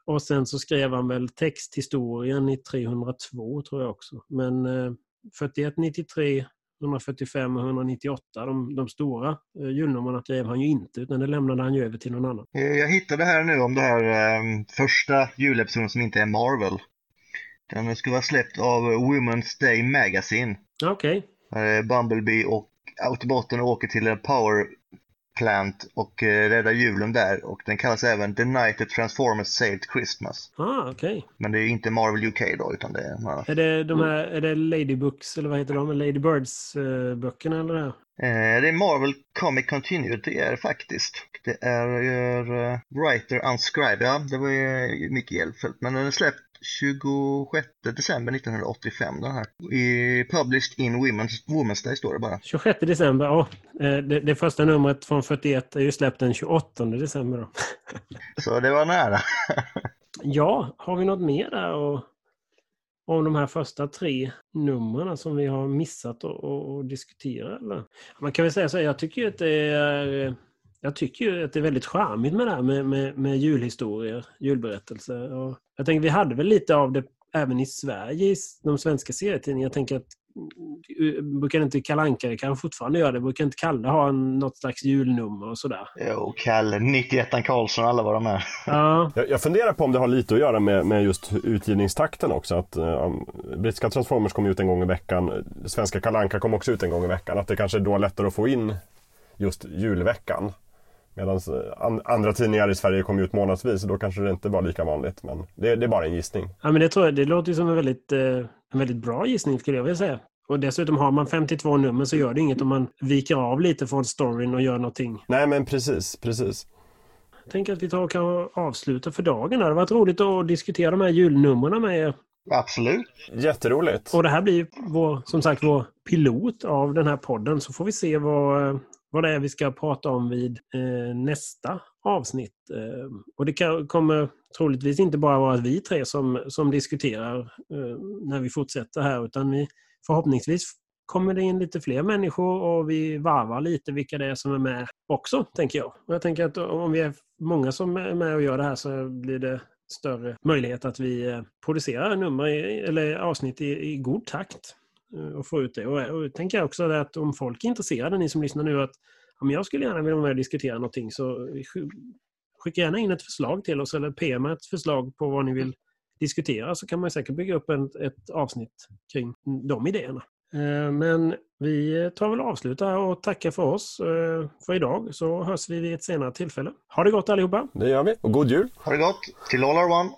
Och sen så skrev han väl texthistorien i 302 tror jag också. Men eh, 41, 93, 145 och 198, de, de stora eh, julnumren skrev han ju inte utan det lämnade han ju över till någon annan. Eh, Jag hittade här nu om det här eh, första julepisoden som inte är Marvel. Den skulle vara släppt av Women's Day Magazine. Okej, Där Bumblebee och Autobotten åker till en power plant och eh, räddar julen där. Och den kallas även The Night the Transformers Saved Christmas. ah, okej. Men det är inte Marvel UK då, utan det är annan. Är det de här, är det Ladybooks eller vad heter de? Ladybirds eh, böckerna eller det? Eh, det är Marvel Comic Continuity är det faktiskt. Det är, eh, Writer Unscribe, ja det var ju Micke Hjelmfeldt. Men den är släppt 26 december 1985 den här. I, published in Women's, Women's Day står det bara. 26 december, ja. Eh, det, det första numret från 41 är ju släppt den 28 december då. Så det var nära. Ja, har vi något mer där och, om de här första tre numren som vi har missat och diskutera? Eller? Man kan väl säga så här, jag tycker att det är jag tycker ju att det är väldigt charmigt med det här med, med, med julhistorier, julberättelser. Och jag tänker vi hade väl lite av det även i Sverige, i de svenska serietidningarna. Jag tänker att mm, brukar inte Kalle Anka, det kan fortfarande göra det, brukar inte Kalle ha en, något slags julnummer och sådär? Jo, Kalle, 91 Karlsson, alla var de är. Ja, Jag, jag funderar på om det har lite att göra med, med just utgivningstakten också. Att, eh, brittiska Transformers kom ut en gång i veckan. Svenska Kalanka kom också ut en gång i veckan. Att det kanske då är lättare att få in just julveckan. Medan an, andra tidningar i Sverige kom ut månadsvis och då kanske det inte var lika vanligt. Men det, det är bara en gissning. Ja, men det, tror jag, det låter ju som en väldigt, eh, en väldigt bra gissning skulle jag vilja säga. Och dessutom har man 52 nummer så gör det inget om man viker av lite från storyn och gör någonting. Nej men precis, precis. Jag tänker att vi tar och kan avsluta för dagen. Det har varit roligt att diskutera de här julnumren med er. Absolut. Jätteroligt. Och det här blir vår, som sagt vår pilot av den här podden. Så får vi se vad, eh, vad det är vi ska prata om vid eh, nästa avsnitt. Eh, och det kan, kommer troligtvis inte bara vara vi tre som, som diskuterar eh, när vi fortsätter här utan vi förhoppningsvis kommer det in lite fler människor och vi varvar lite vilka det är som är med också, tänker jag. Och jag tänker att om vi är många som är med och gör det här så blir det större möjlighet att vi eh, producerar nummer i, eller avsnitt i, i god takt och få ut det. Och, och tänker jag också att om folk är intresserade, ni som lyssnar nu, att om jag skulle gärna vilja vara med och diskutera någonting så sk- skicka gärna in ett förslag till oss eller PM ett förslag på vad ni vill diskutera så kan man säkert bygga upp en, ett avsnitt kring de idéerna. Eh, Men vi tar väl och avslutar och tackar för oss eh, för idag så hörs vi vid ett senare tillfälle. Ha det gott allihopa! Det gör vi. Och god jul! Ha det gott. Till all are one.